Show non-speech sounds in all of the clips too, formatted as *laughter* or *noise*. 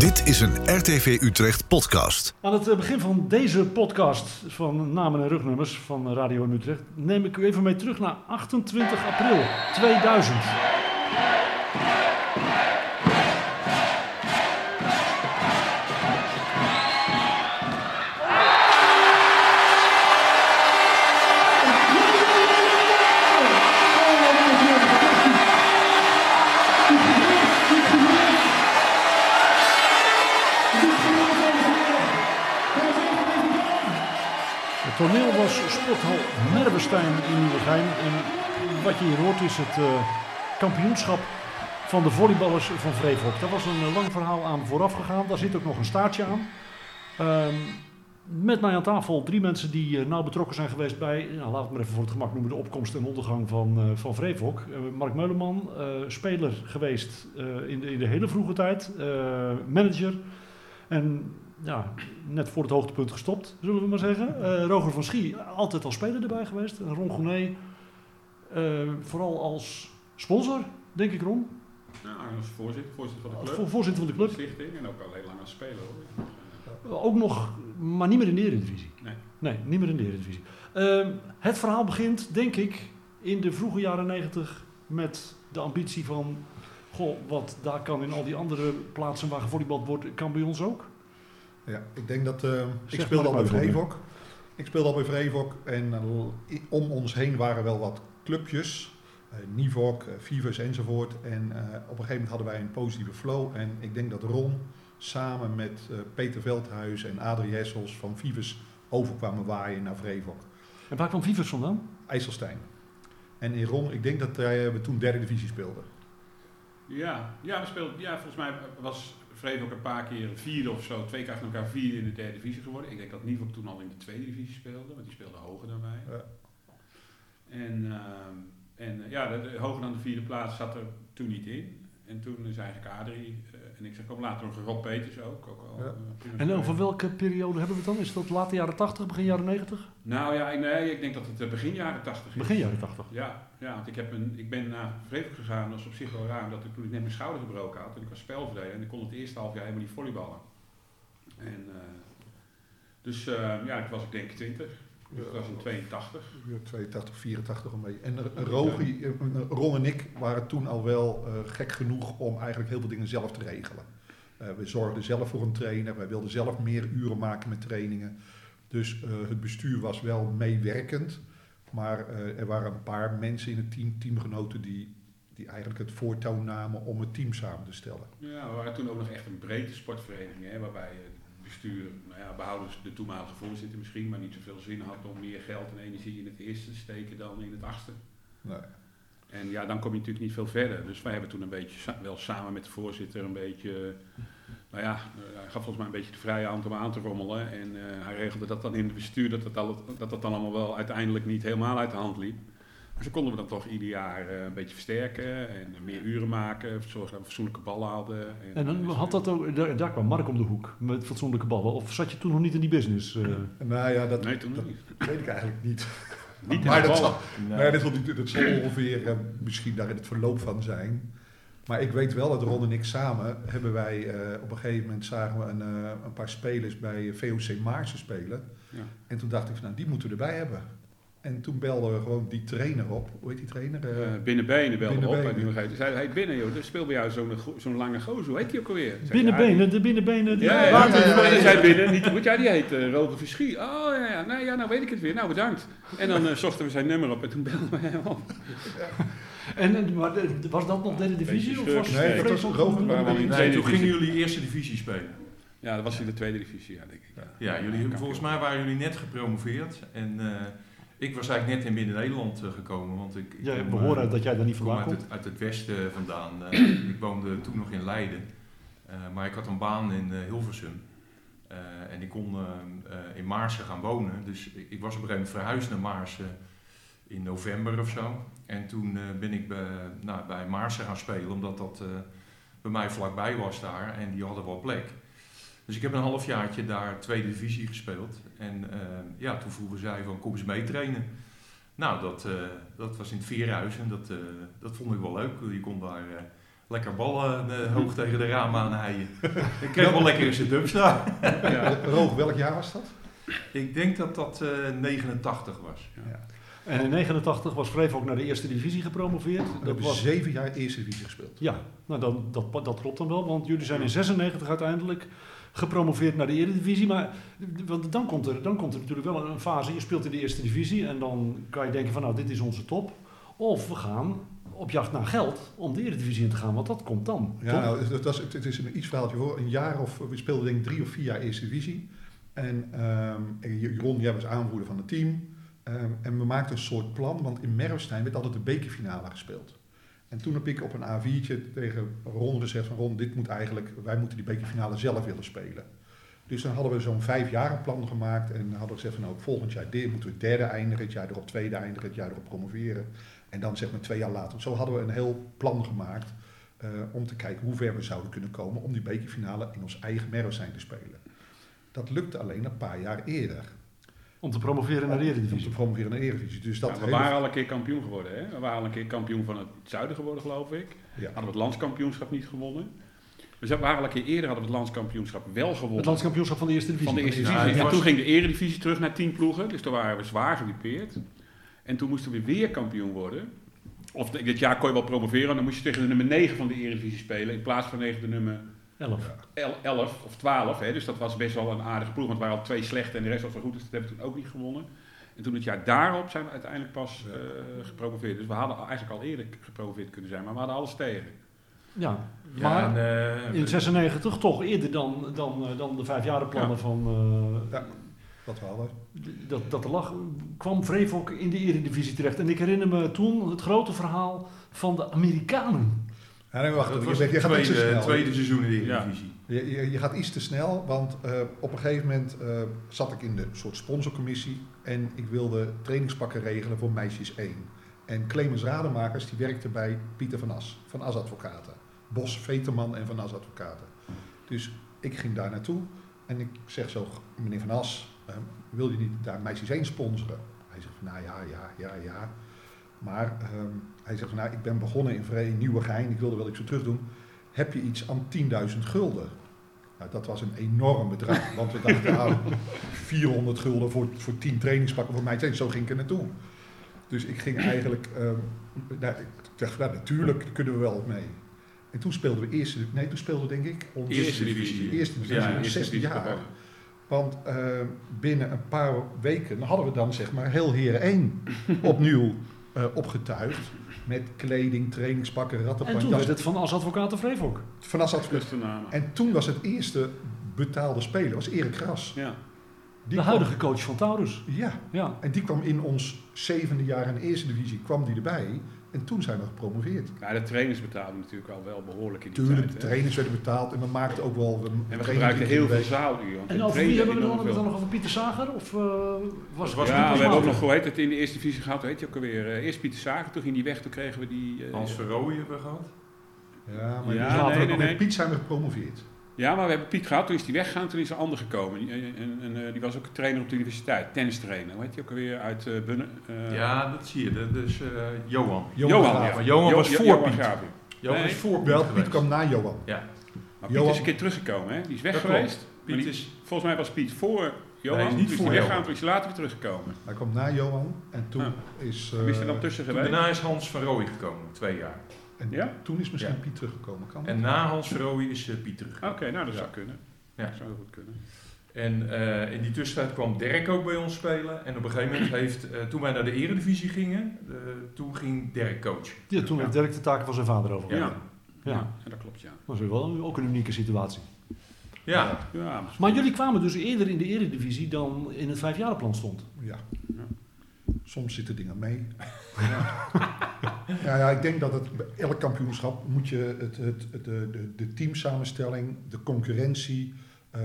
Dit is een RTV Utrecht podcast. Aan het begin van deze podcast van namen en rugnummers van Radio Utrecht neem ik u even mee terug naar 28 april 2000. Merwestein in Nieuwegein. En wat je hier hoort is het eh, kampioenschap van de volleyballers van Vreevoort. Daar was een eh, lang verhaal aan vooraf gegaan. Daar zit ook nog een staartje aan. Ehm, met mij aan tafel drie mensen die eh, nauw betrokken zijn geweest bij, nou, we het maar even voor het gemak noemen, de opkomst en ondergang van, eh van Mark Meuleman, speler geweest in, de, in de hele vroege tijd, manager en ja, net voor het hoogtepunt gestopt, zullen we maar zeggen. Eh, Roger van Schie, altijd als speler erbij geweest. En Ron Gournay, eh, vooral als sponsor, denk ik Ron, Ja, als voorzitter, voorzitter van de als club. voor- voorzitter van de club. Stichting en ook al heel lang als speler hoor. Ook nog, maar niet meer in de Eredivisie. Nee. Nee, niet meer in de Eredivisie. Ehm, het verhaal begint, denk ik, in de vroege jaren negentig met de ambitie van... Goh, wat daar kan in al die andere plaatsen waar gevolleybald wordt, kan bij ons ook. Ja, ik denk dat eh, ik speelde al bij. Vreevok. Ik speelde al bij Vreevok en eh, om ons heen waren wel wat clubjes. eh Nivok, Vivus enzovoort. En eh, op een gegeven moment hadden wij een positieve flow. En ik denk dat Ron samen met eh, Peter Veldhuis en Adrie Hessels van Vivus overkwamen waaien naar Vreevok. En waar kwam Vivers vandaan? IJsselstein. En in Ron, ik denk dat wij, we toen derde divisie speelden. Ja, ja, we speelden, ja, volgens mij was Vrede ook een paar keer vierde of zo, twee keer achter elkaar vierde in de derde divisie geworden. Ik denk dat Nivok toen al in de tweede divisie speelde, want die speelde hoger dan wij. Ja. En, ehm, en ja, de, de- hoger dan de vierde plaats zat er toen niet in. En toen is eigenlijk Adrie eh, en ik zeg, kwam later nog Rob Peters ook. ook al, Ja. eh, En over welke periode hebben we het dan? Is dat late jaren 80, begin jaren 90? Nou ja, ik- nee, ik denk dat het eh, begin jaren tachtig is. Begin jaren 80. Ja, ja want ik, heb een, ik ben naar Vreemd gegaan, dat is op zich wel raar, omdat ik toen ik net mijn schouder gebroken had en ik was spelverdeler en ik kon het eerste half jaar helemaal niet volleyballen. En, eh, dus eh, ja, ik was ik denk 20, ik was in 82. Ja, 82, 84 een beetje. En eh, Rogie, eh, Ron en ik waren toen al wel eh, gek genoeg om eigenlijk heel veel dingen zelf te regelen. Eh, we zorgden zelf voor een trainer, wij wilden zelf meer uren maken met trainingen. Dus eh, het bestuur was wel meewerkend. Maar eh, er waren een paar mensen in het team, teamgenoten, die, die eigenlijk het voortouw namen om het team samen te stellen. Ja, we waren toen ook nog echt een breedte sportvereniging, hè, waarbij bestuur, nou ja, behouden de toenmalige voorzitter misschien, maar niet zoveel zin had om meer geld en energie in het eerste te steken dan in het achtste. Nee. En ja, dan kom je natuurlijk niet veel verder. Dus wij hebben toen een beetje, wel samen met de voorzitter, een beetje, nou ja, eh, hij gaf volgens mij een beetje de vrije hand om aan te rommelen. En eh, hij regelde dat dan in het bestuur, dat al, dat het dan allemaal wel uiteindelijk niet helemaal uit de hand liep. Maar zo konden we dan toch ieder jaar eh, een beetje versterken en meer uren maken, zorgen dat we fatsoenlijke ballen hadden. En dan had dat ook, daar, daar kwam Mark om de hoek met fatsoenlijke ballen. Of zat je toen nog niet in die business? eh? *clears throat* Nou ja, dat, Nee, toen dat niet. *laughs* weet ik eigenlijk niet. *laughs* Niet maar in de dat zal, Nee, dat zal, niet- dat zal ongeveer eh, misschien daar in het verloop van zijn. Maar ik weet wel dat Ron en ik samen hebben wij eh, op een gegeven moment zagen we een, eh, een paar spelers bij VOC Maarsen spelen. Ja. En toen dacht ik van nou die moeten we erbij hebben. En toen belden we gewoon die trainer op. Hoe heet die trainer? Eh, Eh, binnenbenen belde op. Binnenbenen. En toen zei hij, binnen joh, er speelt bij jou zo'n lange gozer. Hoe heet die ook alweer? Binnenbenen, de binnenbenen. Die Ja, ja, water- ja, ja, ja, ja, hij zei ja. binnen, niet goed. Ja, die heet uh, Roger Verschie. Oh ja, ja, nou, ja, nou weet ik het weer. Nou, bedankt. En dan eh, zochten we zijn nummer op en toen belden we hem op. En, en- maar eh, was dat nog derde divisie? Of was Nee, dat was Roger Nee, toen gingen jullie eerste divisie spelen. Ja, dat was in de tweede divisie, ja, denk ik. Ja, Ja, jullie, volgens mij waren jullie net gepromoveerd. En eh, ik was eigenlijk net in Midden-Nederland eh, gekomen. Want ik, ik Ja, eh, dat jij daar niet vandaan uit komt. het, uit het westen vandaan. Eh, *clears throat* ik woonde toen nog in Leiden. Maar ik had een baan in Hilversum. En ik kon in Maarsen gaan wonen. Dus ik, ik was op een gegeven moment verhuisd naar Maarsen in november of zo. En toen ben ik bij, nou, bij Maarsen gaan spelen, omdat dat bij mij vlakbij was daar. En die hadden wel plek. Dus ik heb een halfjaartje daar tweede divisie gespeeld. En eh, ja, toen vroegen zij van kom eens mee trainen. Nou, dat, eh, dat was in het Veerhuis en dat, eh, dat vond ik wel leuk. Je kon daar eh, lekker ballen hoog tegen de ramen aan heien. *laughs* Ik kreeg wel lekker in zijn dumpstra. Ja. Roog, welk jaar was dat? Ik denk dat dat eh 89 was. En in 89 was Vrevo ook naar de eerste divisie gepromoveerd. We Dat was, zeven jaar eerste divisie gespeeld. ja, nou dan, dat, dat klopt dan wel, want jullie zijn in 96 uiteindelijk gepromoveerd naar de eredivisie. Maar want dan, komt er, dan komt er natuurlijk wel een fase, je speelt in de eerste divisie en dan kan je denken van nou dit is onze top. Of we gaan op jacht naar geld om de eredivisie in te gaan, want dat komt dan. Ja, nou, het, was, het is een iets verhaaltje voor. Een jaar of, we speelden denk ik drie of vier jaar eerste divisie. En, ehm, en Jeroen, jij was aanvoerder van het team. Ehm, en we maakten een soort plan, want in Merwestein werd altijd de bekerfinale gespeeld. En toen heb ik op een A4'tje tegen Ron gezegd van Ron, dit moet eigenlijk, wij moeten die bekerfinale zelf willen spelen. Dus dan hadden we zo'n vijf jaar plan gemaakt en hadden we gezegd van nou, volgend jaar dit, moeten we derde eindigen, het jaar erop tweede eindigen, het jaar erop promoveren. En dan zeg maar twee jaar later. Zo hadden we een heel plan gemaakt eh, om te kijken hoe ver we zouden kunnen komen om die bekerfinale in ons eigen Merwestein te spelen. Dat lukte alleen een paar jaar eerder. Om te promoveren naar de Om te eredivisie. promoveren naar de Eredivisie. Dus dat Ja, we hele- waren al een keer kampioen geworden. Hè? We waren al een keer kampioen van het zuiden geworden, geloof ik. Ja. Hadden we het landskampioenschap niet gewonnen. Dus we waren al een keer eerder hadden we het landskampioenschap wel gewonnen. Het landskampioenschap van de eerste divisie. van de eerste Ja, divisie. het en was- toen ging de eredivisie terug naar tien ploegen. Dus toen waren we zwaar gedupeerd. En toen moesten we weer kampioen worden. Of dit jaar kon je wel promoveren. En dan moest je tegen de nummer 9 van de eredivisie spelen. In plaats van tegen de nummer 11. el- 11 of 12. Hè. Dus dat was best wel een aardige ploeg. Want waren al twee slechte en de rest was wel goed. Dus dat hebben we toen ook niet gewonnen. En toen het jaar daarop zijn we uiteindelijk pas eh, gepromoveerd. Dus we hadden eigenlijk al eerder gepromoveerd kunnen zijn. Maar we hadden alles tegen. Ja, Ja, maar en, eh, in 96 toch eerder dan, dan, eh, dan de vijfjarenplannen Ja. van... eh, Ja. Dat we hadden. dat, dat er lag, kwam Vrevo in de eredivisie terecht. En ik herinner me toen het grote verhaal van de Amerikanen. Ja, nee, wacht, dat je, was bent- je het gaat iets te tweede, snel. tweede seizoen in de Ja. Eredivisie. Je, je, je gaat iets te snel, want eh, op een gegeven moment eh, zat ik in de soort sponsorcommissie en ik wilde trainingspakken regelen voor meisjes 1. En Clemens Rademakers die werkte bij Pieter van As, van As Advocaten. Bos, Veterman en van As Advocaten. Dus ik ging daar naartoe en ik zeg zo, meneer van As, eh, wil je niet daar meisjes 1 sponsoren? Hij zegt van, nou ja, ja, ja, ja. Maar ehm, hij zegt van, nou, ik ben begonnen in Vree, Nieuwegein, ik wilde wel iets voor terug doen. Heb je iets aan 10.000 gulden? Nou, dat was een enorm bedrag, *laughs* want we dachten aan 400 gulden voor, voor 10 trainingspakken voor mij. Zo ging ik er naartoe. Dus ik ging eigenlijk, ehm, nou, ik dacht, nou, natuurlijk kunnen we wel mee. En toen speelden we eerste, nee, toen speelden we denk ik onze Eerste divisie. eerste divisie, Ja, eerste 16 divisie jaar. Want eh, binnen een paar weken hadden we dan zeg maar heel Heren 1 opnieuw eh, opgetuigd. Met kleding, trainingspakken, En rattenpan, toen werd het van als advocaat Vrevo. Van Assad Plus de namen. En toen was het eerste betaalde speler, was Erik Gras. Ja. De kwam- huidige coach van Taurus. Ja, Ja. en die kwam in ons zevende jaar in de eerste divisie, kwam die erbij. En toen zijn we gepromoveerd. Ja, de trainers betaalden natuurlijk al wel behoorlijk in die Tuurlijk, de hè. trainers werden betaald en we maakten ook wel... En we gebruikten heel veel want En we over wie hebben we het dan? Hebben we dan nog over Pieter Sager? Of eh, was, was Ja, Pieter we hebben ook nog, hoe heet het, in de eerste divisie gehad, weet je ook alweer. eh, eerst Pieter Sager, toen ging die weg, toen kregen we die... eh, Hans Verrooy hebben we gehad. Ja, maar Ja, dus nee, nee, met nee. Piet zijn we gepromoveerd. Ja, maar we hebben Piet gehad, toen is die weggegaan, toen is er een ander gekomen. Die- En, en, en, eh, die was ook een trainer op de universiteit, tennistrainer. Hoe heet ook alweer, uit eh Bunnen? eh, ja, dat zie je. Dat is eh, Johan. Johan, ja. Maar Johan Jo- was voor Johan Piet. Graven. Johan Nee. is voor Piet Wel, Piet kwam na Johan. Ja, Maar Piet Johan- is een keer teruggekomen, hè? Die is weg Dat geweest. Piet die- is... Volgens mij was Piet voor Johan, Nee, niet toen is voor hij weggegaan, Johan. toen is hij later weer teruggekomen. Hij kwam na Johan en toen Ah. is... Wie is er eh, dan tussen geweest? daarna is Hans Verrooy gekomen, twee jaar. En Ja? toen is misschien Ja. Piet teruggekomen. Kan En na Hans Verrooy is eh, Piet terug. Oké, nou dat Ja. zou kunnen. Ja. Dat zou heel goed kunnen. En eh, in die tussentijd kwam Dirk ook bij ons spelen. En op een gegeven moment heeft, eh, toen wij naar de eredivisie gingen, eh, toen ging Dirk coach. Ja, toen heeft Dirk de taken van zijn vader over. Ja. Ja. Ja. Ja. dat klopt, ja. Dat is wel ook een unieke situatie. Ja, ja Maar jullie kwamen dus eerder in de eredivisie dan in het vijfjarenplan stond. Ja. Soms zitten dingen mee. *laughs* ja, ja, ik denk dat het bij elk kampioenschap moet je het, het, het- de, de, de teamsamenstelling, de concurrentie, eh,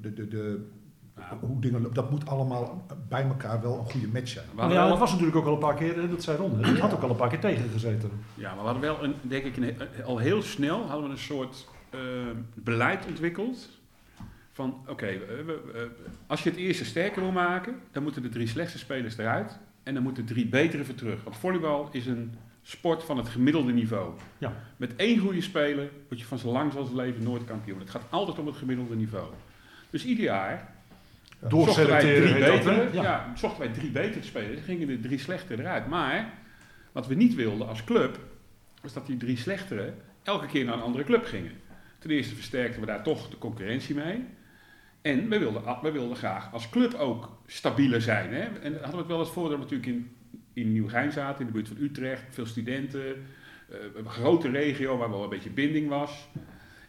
de, de, de, Nou, hoe dingen, lopen, dat moet allemaal bij elkaar wel een goede match zijn. Maar ja, het was natuurlijk ook al een paar keer, hè, dat zei Ron, het had ook al een paar keer tegengezeten. Ja, maar we hadden wel, een, denk ik, een, al heel snel hadden we een soort eh, beleid ontwikkeld. Van, oké, als je het eerste sterker wil maken, dan moeten de drie slechtste spelers eruit. En dan moeten drie betere voor terug. Want volleybal is een sport van het gemiddelde niveau. Ja. Met één goede speler word je van zo lang als het leven nooit kampioen. Het gaat altijd om het gemiddelde niveau. Dus ieder jaar zochten wij drie betere, ja. zochten wij drie betere spelers. Dan gingen de drie slechtere eruit. Maar wat we niet wilden als club, was dat die drie slechtere elke keer naar een andere club gingen. Ten eerste versterkten we daar toch de concurrentie mee. En we wilden, we wilden graag als club ook stabieler zijn. Hè? En hadden we het wel eens voor dat we natuurlijk in, in Nieuwegein zaten, in de buurt van Utrecht, veel studenten, eh, een grote regio waar wel een beetje binding was.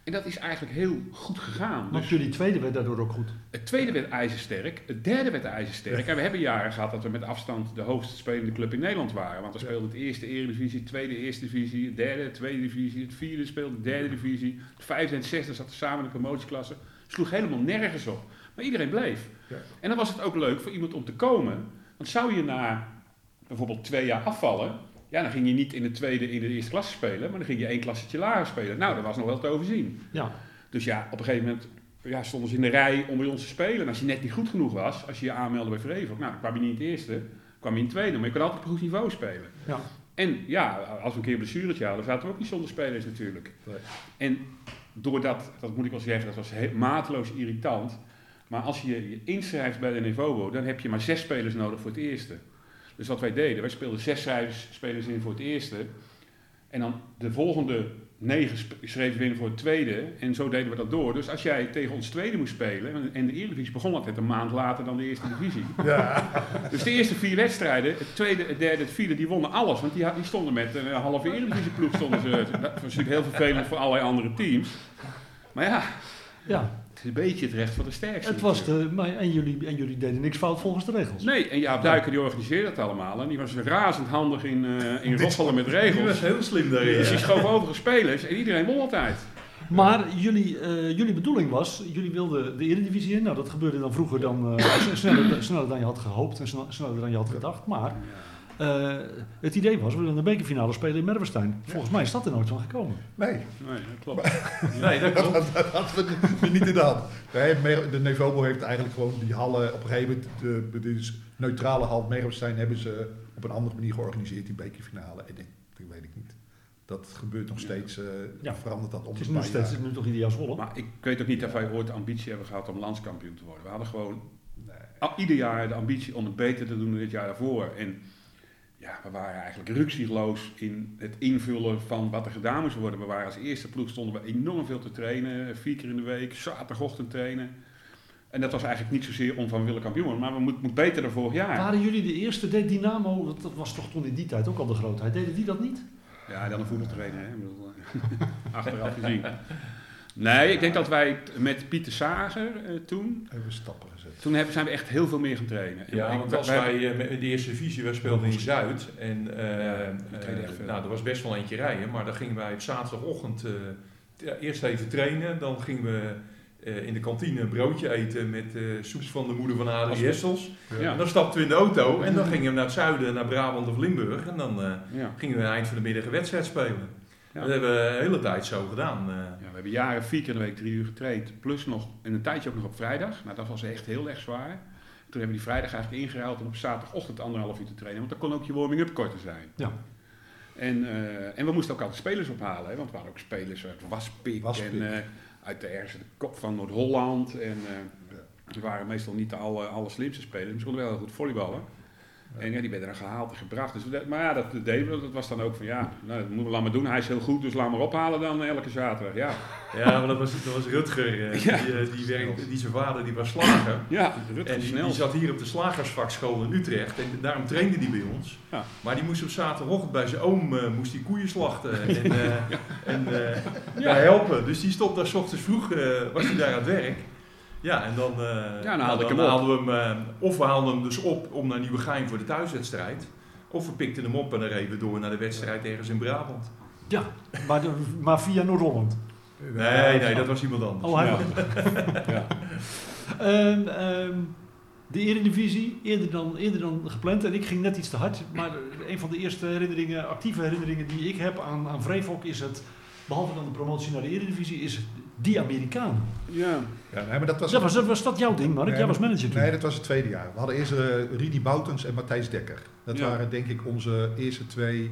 En dat is eigenlijk heel goed gegaan. Want Dus- jullie tweede werd daardoor ook goed. het tweede werd ijzersterk, het derde werd ijzersterk. En we hebben jaren gehad dat we met afstand de hoogst spelende club in Nederland waren. Want we speelden het eerste eredivisie, het tweede eerste divisie, het derde tweede divisie, het vierde speelde de derde divisie. Het vijfde en het zesde zaten samen in de promotieklasse. Sloeg helemaal nergens op. Maar iedereen bleef. Ja. En dan was het ook leuk voor iemand om te komen. Want zou je na bijvoorbeeld twee jaar afvallen, ja, dan ging je niet in de tweede in de eerste klasse spelen, maar dan ging je één klassetje lager spelen. Nou, dat was nog wel te overzien. Ja. Dus ja, op een gegeven moment ja, stonden ze in de rij om bij ons te spelen. En als je net niet goed genoeg was, als je je aanmeldde bij Vrevo, nou, dan kwam je niet in het eerste, kwam je in het tweede. Maar je kon altijd op een goed niveau spelen. Ja. En ja, als we een keer een blessuretje hadden, zaten we ook niet zonder spelers natuurlijk. Nee. En doordat, dat moet ik wel zeggen, dat was he- mateloos irritant. Maar als je je inschrijft bij de Nevobo, dan heb je maar zes spelers nodig voor het eerste. Dus wat wij deden, wij speelden zes spelers in voor het eerste. En dan de volgende negen schreven we in voor het tweede. En zo deden we dat door. Dus als jij tegen ons tweede moest spelen, en- en de Eredivisie begon altijd een maand later dan de eerste divisie. *laughs* Ja, Dus de eerste vier wedstrijden, het tweede, het derde, het vierde, die wonnen alles. Want die, had- die stonden met een halve Eredivisieploeg. Stonden ze, dat was natuurlijk heel vervelend voor allerlei andere teams. Maar ja, Ja, is een beetje het recht van de sterkste. het was de, maar, en, jullie, en jullie deden niks fout volgens de regels. Nee, en Jaap Duiker die organiseerde dat allemaal. En die was razend handig in, eh in *laughs* roffelen met Die was regels. heel slim daarin. Dus die schoof overige spelers en iedereen won altijd. Maar jullie, eh, jullie bedoeling was, jullie wilden de Eredivisie in. Nou, dat gebeurde dan vroeger dan, eh, sneller, sneller dan je had gehoopt en snel- sneller dan je had gedacht. Maar eh, het idee was, we willen een bekerfinale spelen in Merwestein. Volgens mij is dat er nooit van gekomen. nee, Nee, dat klopt. *laughs* Nee, dat klopt. dat, *laughs* dat hadden we niet in de hand. Nee, de Nevobo heeft eigenlijk gewoon die hallen, op een gegeven moment, de, de, de neutrale hal Merwestein hebben ze op een andere manier georganiseerd, die bekerfinale. En ik, dat weet ik niet. Dat gebeurt nog Ja. steeds, eh, Ja. verandert dat om Het is de nu steeds jaar. nu toch ideaal Zwolle. Maar ik weet ook niet of wij ooit de ambitie hebben gehad om landskampioen te worden. We hadden gewoon Nee. ieder jaar de ambitie om het beter te doen dan dit jaar daarvoor. En ja, we waren eigenlijk ruksigloos in het invullen van wat er gedaan moest worden. We waren als eerste ploeg, stonden we enorm veel te trainen. Vier keer in de week, zaterdagochtend trainen. En dat was eigenlijk niet zozeer om van willen kampioen maar we moeten moet beter dan vorig jaar. Waren jullie de eerste, deed Dynamo, dat was toch toen in die tijd ook al de grootheid, deden die dat niet? Ja, dan een voetbaltrainer, hè. Eh, *laughs* achteraf gezien. Nee, ik denk dat wij met Pieter Sager eh, toen, Hebben we stappen. Toen hebben, zijn we echt heel veel meer gaan trainen. En Ja, ik- want als wij- wij eh, met de eerste divisie, speelden in Zuid. En eh, Ja, eh, nou, er was best wel eentje rijden, maar dan gingen wij op zaterdagochtend eh, eerst even trainen. Dan gingen we eh, in de kantine een broodje eten met eh, soep van de moeder van Adrie Hessels. Ja. En dan stapten we in de auto en dan gingen we naar het zuiden, naar Brabant of Limburg. En dan eh, ja. gingen we eind van de middag een wedstrijd spelen. Ja. Dat hebben we de hele tijd zo gedaan. eh. Ja, we hebben jaren vier keer in de week drie uur getraind. Plus nog, en een tijdje ook nog op vrijdag. Nou, dat was echt heel erg zwaar. Toen hebben we die vrijdag eigenlijk ingeruild om op zaterdagochtend anderhalf uur te trainen. Want dan kon ook je warming-up korter zijn. Ja. En, eh, en we moesten ook altijd spelers ophalen. Hè, want er waren ook spelers uit Waspik, Waspik. en eh, uit de ergens de kop van Noord-Holland. En eh die waren meestal niet de alle, alle slimste spelers. Maar ze konden wel heel goed volleyballen. En ja, die werden dan gehaald en gebracht. Dus maar ja, dat deden we. Dat was dan ook van ja, nou, dat moeten we laten doen. Hij is heel goed, dus laat maar ophalen dan elke zaterdag. Ja, Ja, maar dat was, dat was Rutger. eh, Ja. Die, eh, die, werkte, die zijn vader die was slager. ja Rutger En die, zat hier op de slagersvakschool in Utrecht en daarom trainde die bij ons. Ja. Maar die moest op zaterdagochtend bij zijn oom eh, moest die koeien slachten en, en daar helpen. Dus die stond daar 's ochtends vroeg, was hij daar aan het werk. Ja, en dan, dan nou, haalde ik dan haalden we hem, eh, of we haalden hem dus op om naar Nieuwegein voor de thuiswedstrijd. Of we pikten hem op en dan reden we door naar de wedstrijd ergens in Brabant. Ja, maar, de- maar via Noord-Holland. Nee, nee, dat was iemand anders. Oh, hij Ja. Ja. *laughs* Ehm, ehm, de Eredivisie, eerder dan, eerder dan gepland. En ik ging net iets te hard. Maar een van de eerste herinneringen, actieve herinneringen die ik heb aan, aan Vreevok is het... Behalve dan de promotie naar de Eredivisie, is die Amerikaan. ja. Ja, nee, maar dat was, Dat was, dat was dat jouw ding, Mark? Nee, Jij was manager toen. Nee, dat was het tweede jaar. We hadden eerst uh, Rini Boutens en Matthijs Dekker. Dat Ja. waren denk ik onze eerste twee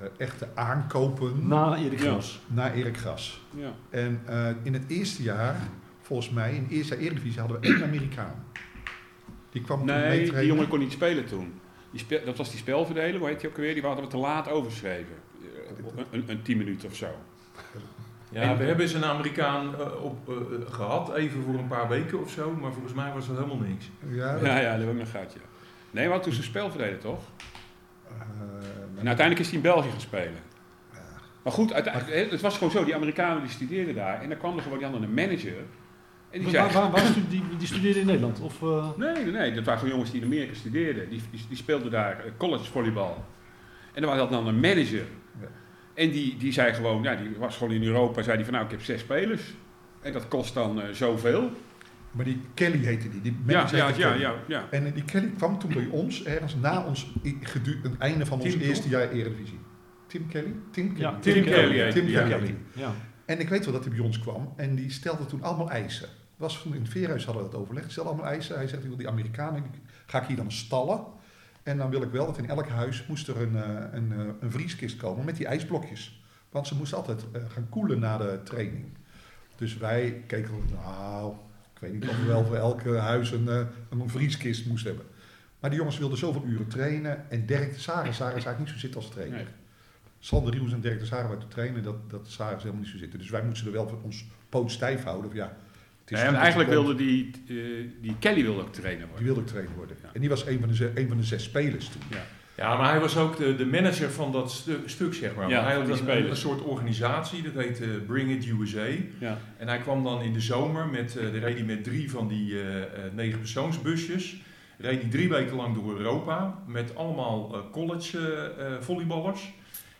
eh, echte aankopen Na Erik Ja. Gras. naar Erik Gras. Ja. En eh, in het eerste jaar, volgens mij, in het eerste jaar Eredivisie hadden we één Amerikaan. Die kwam toen Nee, die jongen kon niet spelen toen. Die speel, dat was die spelverdeler, hoe heet die ook weer? Die hadden we te laat overschreven. Eh, Een, een tien minuten of zo. Ja, we hebben eens een Amerikaan eh, op, eh, gehad, even voor een paar weken of zo, maar volgens mij was dat helemaal niks. Ja, dat- Ja, ja, dat heb ik nog gehad, ja. Nee, hadden toen zijn spelverdeler, toch? eh, En uiteindelijk is hij in België gaan spelen. Maar goed, uiteindelijk, het was gewoon zo, die Amerikanen die studeerden daar. En dan kwam er gewoon die andere manager. En die zei... Waar, waar, waar stu- die, die studeerde in Nederland? Of, eh, Nee, nee, nee. Dat waren gewoon jongens die in Amerika studeerden. Die, die, die speelden daar college volleybal. En dan was dat dan een manager. Ja. En die, die zei gewoon, ja, die was gewoon in Europa, zei die van nou, ik heb zes spelers. En dat kost dan eh, zoveel. Maar die Kelly heette die. die Ja, ja, ja, ja, ja. En eh, die Kelly kwam toen bij ons, ergens na ons, het einde van ons Tim, eerste jaar Eredivisie. Tim Kelly? Tim Kelly. Ja, Tim Kelly heette Tim die, Kelly. ja. ja. En ik weet wel dat hij bij ons kwam en die stelde toen allemaal eisen. Was in het veerhuis hadden we dat overlegd. Stelde allemaal eisen. Hij zegt, ik wil die Amerikanen, ga ik hier dan stallen. En dan wil ik wel dat in elk huis moest er een, eh, een, eh, een vrieskist komen met die ijsblokjes. Want ze moesten altijd eh, gaan koelen na de training. Dus wij keken, nou, ik weet niet of we wel voor elke huis een, een vrieskist moesten hebben. Maar die jongens wilden zoveel uren trainen. En Dirk de Sager is eigenlijk niet zo zitten als trainer. Nee. Sander Rieuws en Dirk de Sager waren te trainen, dat, dat Sager helemaal niet zo zitten. Dus wij moesten er wel voor ons poot stijf houden. Of ja, Ja, en eigenlijk wilde die, eh, die Kelly wilde ook trainer Die worden. wilde ook trainer worden. Ja. En die was een van de, een van de zes spelers toen. Ja, maar hij was ook de, de manager van dat stu- stuk, zeg maar. Ja, hij had die een, een soort organisatie, dat heette Bring It USA. Ja. En hij kwam dan in de zomer met, eh de reed hij met drie van die eh eh, negen persoonsbusjes. Reed hij drie weken lang door Europa met allemaal eh, college eh, eh, volleyballers.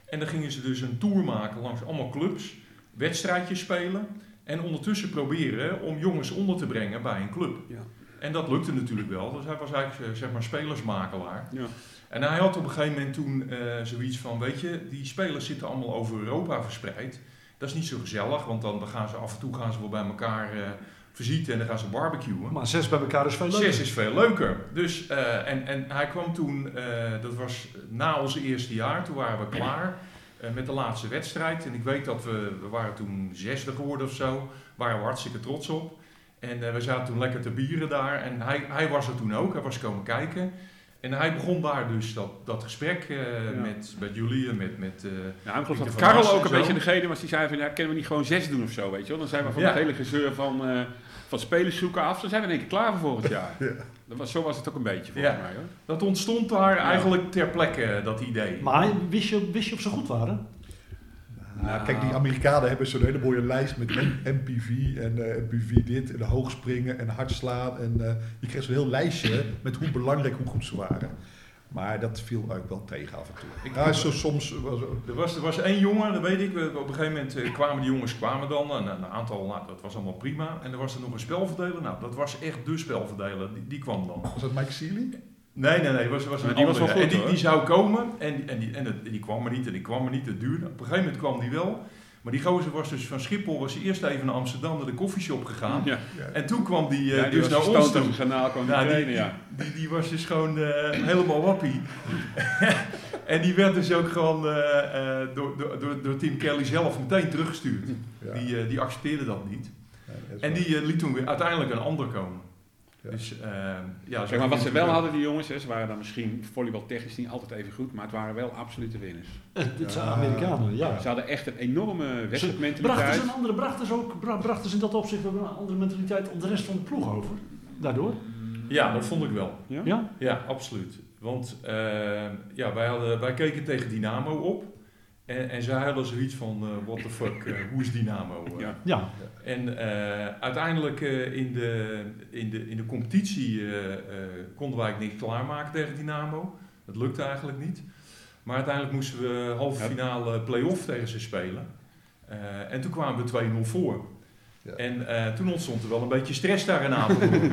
En dan gingen ze dus een tour maken langs allemaal clubs, wedstrijdjes spelen. En ondertussen proberen om jongens onder te brengen bij een club. Ja. En dat lukte natuurlijk wel. Dus hij was eigenlijk eh, zeg maar spelersmakelaar. Ja. En hij had op een gegeven moment toen eh, zoiets van, weet je, die spelers zitten allemaal over Europa verspreid. Dat is niet zo gezellig, want dan gaan ze af en toe gaan ze wel bij elkaar eh visiten en dan gaan ze barbecuen. Maar zes bij elkaar is veel leuker. Zes is veel leuker. Dus, en, en hij kwam toen, dat was na onze eerste jaar, toen waren we klaar met de laatste wedstrijd. En ik weet dat we, we waren toen zesde geworden of zo, waren we hartstikke trots op. En eh, we zaten toen lekker te bieren daar en hij, hij was er toen ook, hij was komen kijken. En hij begon daar dus dat, dat gesprek eh, Ja. met, met jullie en met... met eh, Ja, ik dat Karel ook een en beetje degene was die zei van, ja, kunnen we niet gewoon zes doen of zo, weet je wel? Dan zijn we van Ja. het hele gezeur van, eh, van spelers zoeken af, dan zijn we in één keer klaar voor volgend jaar. *laughs* Ja. Dat was, zo was het ook een beetje volgens Ja. mij hoor. dat ontstond daar eigenlijk ter plekke, dat idee. Maar wist je, wist je of ze goed waren? Nou, kijk, die Amerikanen hebben zo'n hele mooie lijst met MPV en eh, MPV dit en hoog springen en hard slaan. En eh, je kreeg zo'n heel lijstje met hoe belangrijk, hoe goed ze waren. Maar dat viel eigenlijk wel tegen af en toe. Ik- ja, zo soms was, Er was, er was één jongen, dat weet ik. we- Op een gegeven moment eh, kwamen die jongens kwamen dan. En een aantal, nou, dat was allemaal prima. En er was er nog een spelverdeler. Nou, dat was echt de spelverdeler. Die, die kwam dan. was dat Mike Sealy? Nee, nee, nee. Was, was een die was wel goed, en die, die zou komen. En, die- en, die, en het- die kwam maar niet. En die kwam maar niet. Het duurde. Op een gegeven moment kwam die wel. Maar die gozer was dus van Schiphol. Was hij eerst even naar Amsterdam naar de koffieshop gegaan. Ja, En toen kwam die, eh, ja, die dus was naar ons toe. kanaal kwam Nou, die, trainen, ja. die, die was dus gewoon eh, helemaal wappie. *laughs* en die werd dus ook gewoon eh, eh, door, door, door, door Tim Kelly zelf meteen teruggestuurd. Ja. Die, eh, die accepteerde dat niet. Ja, dat is En die liet toen weer uiteindelijk een ander komen. Dus eh, ja, maar, wat ze wel hadden, die jongens, hè, ze waren dan misschien volleybaltechnisch niet altijd even goed, maar het waren wel absolute winners. Het, het zijn. Amerikanen, ja. Ze hadden echt een enorme Brachten wedstrijdmentaliteit. ze een andere, brachten ze ook, bra- brachten ze in dat opzicht een andere mentaliteit op de rest van de ploeg over? Daardoor? Ja, dat vond ik wel. Ja? Ja? Ja, absoluut. Want eh, ja, wij, hadden, wij keken tegen Dynamo op. En, en zij hadden zoiets van, eh what the fuck, eh, hoe is Dynamo? eh? Ja. Ja. En eh, uiteindelijk eh, in, de, in, de, in de competitie eh, eh, konden wij niks klaarmaken tegen Dynamo. Dat lukte eigenlijk niet. Maar uiteindelijk moesten we halve finale play-off tegen ze spelen. Eh, en toen kwamen we 2-0 voor. Ja. En eh, toen ontstond er wel een beetje stress daar in Apeldoorn. *laughs*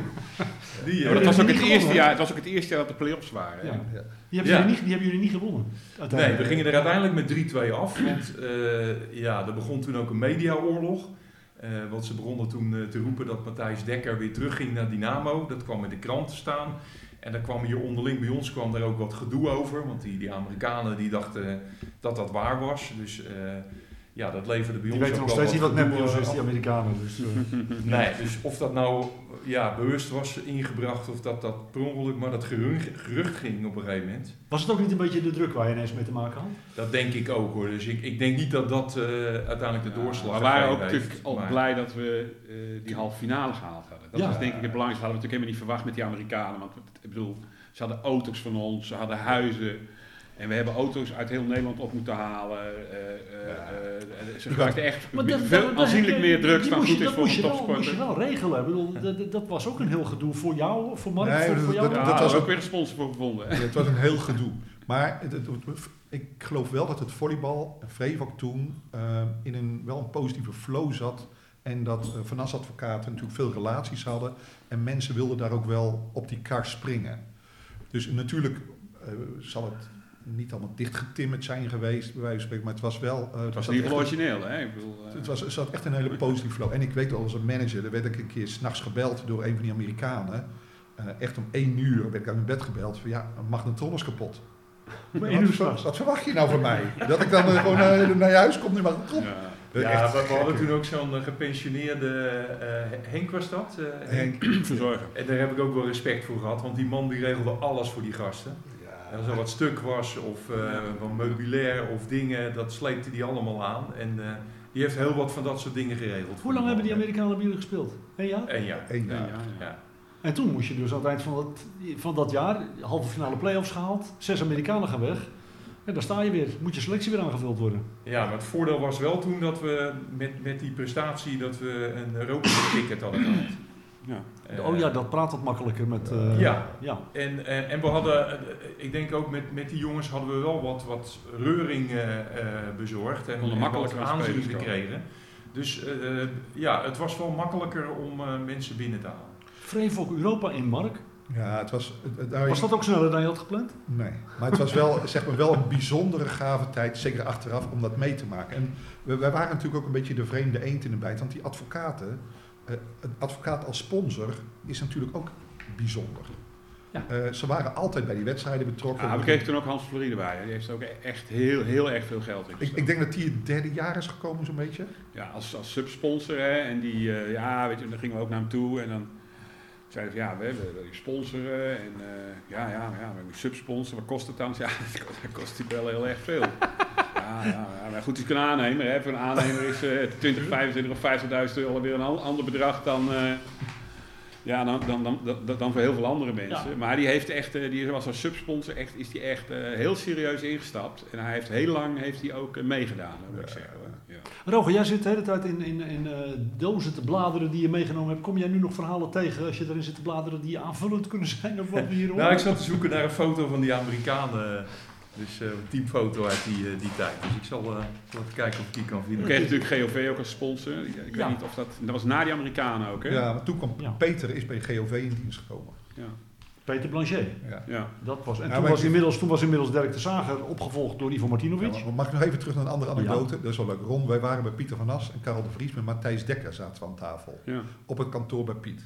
Die, Ja, eh, dat was ook het gewonnen, eerste jaar, het was ook het eerste jaar dat de play-offs waren. Ja. Ja. Die hebben, Ja. jullie, niet, die hebben jullie niet gewonnen. Nee, we gingen er uiteindelijk met 3-2 af. Want eh, ja, er begon toen ook een mediaoorlog. Eh, want ze begonnen toen te roepen dat Matthijs Dekker weer terugging naar Dynamo. Dat kwam in de krant te staan. En daar kwam hier onderling bij ons kwam daar ook wat gedoe over. Want die, die Amerikanen die dachten dat dat waar was. Dus eh, ja, dat leverde bij Die ons weten ook nog steeds niet wat gedoe, nepnieuws eh, is, die Amerikanen. Dus, eh, *laughs* Nee, dus of dat nou ja, bewust was ingebracht of dat dat per ongeluk, maar dat gerucht, gerucht ging op een gegeven moment. was het ook niet een beetje de druk waar je ineens mee te maken had? Dat denk ik ook hoor. Dus ik, ik denk niet dat dat eh, uiteindelijk de doorslag we waren ook natuurlijk al maar- blij dat we eh, die halve finale gehaald hadden. Dat Ja. was denk ik het belangrijkste. Hadden we natuurlijk helemaal niet verwacht met die Amerikanen. Want ik bedoel, ze hadden auto's van ons, ze hadden huizen. En we hebben auto's uit heel Nederland op moeten halen. eh, eh, eh, ze gebruikten echt veel, aanzienlijk meer drugs dan goed is dat voor een je wel- moest je topsporter. wel regelen. Ik bedoel, dat, dat- dat was ook een heel gedoe voor jou, voor Mark, Nee, voor, dat- voor jou. dat- dat was ook- weer een sponsor voor gevonden. Ja, het was een heel gedoe. Maar het- het- het- ik geloof wel dat het volleybal, Vreevak toen, in een wel een positieve flow zat. En dat uh, Vanas advocaten natuurlijk veel relaties hadden. En mensen wilden daar ook wel op die kar springen. Dus natuurlijk eh, zal het niet allemaal dichtgetimmerd zijn geweest, bij wijze van spreken. Maar het was wel... eh, Het was een- origineel, hè? Ik bedoel, eh, het was, er zat echt een hele positieve flow. En ik weet wel, als een manager, er werd ik een keer s'nachts gebeld door een van die Amerikanen. Eh, echt om één uur werd ik aan mijn bed gebeld. Van ja, een magnetron is kapot. Maar Wat, verwacht je nou van mij? Dat ik dan eh, gewoon eh, naar je huis kom en die magnetron? ja. Ja, we, we hadden toen ook zo'n eh, gepensioneerde eh, Henk was dat. eh, Henk. verzorgen. En daar heb ik ook wel respect voor gehad, want die man die regelde alles voor die gasten. En als er wat stuk was of eh van meubilair of dingen, dat sleepte die allemaal aan. En eh, die heeft heel wat van dat soort dingen geregeld. Hoe lang hebben die Amerikanen bij jullie gespeeld? Een jaar? En ja. Eén Ja, jaar. ja. En toen moest je dus aan het eind van dat, van dat jaar, halve finale play-offs gehaald, zes Amerikanen gaan weg. En daar sta je weer, moet je selectie weer aangevuld worden. Ja, maar het voordeel was wel toen dat we met, met die prestatie dat we een Europa ticket hadden gehad. Ja. Oh ja, dat praat wat makkelijker met... eh, Ja. ja. En, en, en we hadden, eh, ik denk ook met, met die jongens hadden we wel wat, wat reuring eh, eh, bezorgd en, en wat makkelijker aan aanzien gekregen. Dus ja, het was wel makkelijker om eh, mensen binnen te halen. Vreevok Europa in Mark. Ja, het was... het- nou, Was dat ook sneller dan je had gepland? Nee, maar het was wel, *laughs* zeg maar, wel een bijzondere gave tijd, zeker achteraf, om dat mee te maken. En we, wij waren natuurlijk ook een beetje de vreemde eend in de bijt, want die advocaten, een advocaat als sponsor is natuurlijk ook bijzonder. Ja. Eh, ze waren altijd bij die wedstrijden betrokken. Ja, we kregen toen ook Hans Floride bij. hè. Die heeft ook echt heel, heel erg veel geld in. ik, ik denk dat die het derde jaar is gekomen, zo'n beetje. Ja, als, als subsponsor. Hè, en die, eh, ja, weet je, dan gingen we ook naar hem toe. En dan zeiden ze, ja, we hebben we je sponsoren. En eh, ja, ja, ja, we hebben een subsponsor. Wat kost het dan? *laughs* Ja, dat kost, dat kost natuurlijk wel heel erg veel. Ja, maar goed, het is een aannemer. Hè. Voor een aannemer is eh 20, 25 of 50.000 euro weer een an- ander bedrag dan, eh, ja, dan, dan, dan, dan, dan voor heel veel andere mensen. Ja. Maar die, heeft echt, eh, die was als subsponsor echt, is die echt eh, heel serieus ingestapt. En hij heeft heel lang heeft hij ook meegedaan, moet ik zeggen. Ja. Roger, jij zit de hele tijd in, in, in eh, dozen te bladeren die je meegenomen hebt. Kom jij nu nog verhalen tegen als je erin zit te bladeren die aanvullend kunnen zijn op wat we hier horen? *laughs* Nou, ik zat te zoeken naar een foto van die Amerikanen. Dus eh, een teamfoto uit die, eh, die tijd. Dus ik zal eh, zal even kijken of ik die kan vinden. kregen natuurlijk GOV ook als sponsor. Ik weet Ja. niet of dat... Dat was na die Amerikanen ook, hè? Ja, maar toen kwam Ja. Peter is bij GOV in dienst gekomen. Ja. Peter Blanchet. Ja. ja. Dat was, en Ja, toen, was ik- inmiddels, toen was inmiddels Dirk de Zager opgevolgd door Ivo Martinovic. Mag ik nog even terug naar een andere anekdote? Dat is wel leuk. Ron, wij waren bij Pieter van As en Karel de Vries met Matthijs Dekker zaten we aan tafel. ja. op het kantoor bij Piet.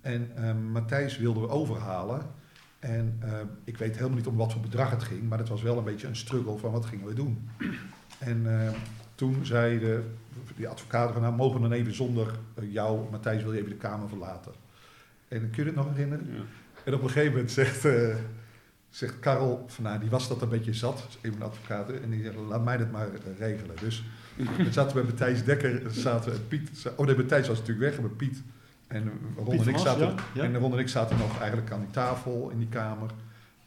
En Matthijs wilden we overhalen. En eh, ik weet helemaal niet om wat voor bedrag het ging, maar het was wel een beetje een struggle van wat gingen we doen. En eh, toen zei de, die advocaat van nou mogen we dan even zonder eh, jou, Matthijs wil je even de kamer verlaten. En kun je het nog herinneren? ja. En op een gegeven moment zegt, eh, zegt Karel, van, nou, die was dat een beetje zat, een van de advocaten, en die zegt, laat mij dat maar regelen. Dus we zaten bij Matthijs Dekker, zaten, en Piet, oh nee, Matthijs was natuurlijk weg, en met Piet en Ron en ik zaten, ja, ja. en Ron en ik zaten nog eigenlijk aan die tafel in die kamer.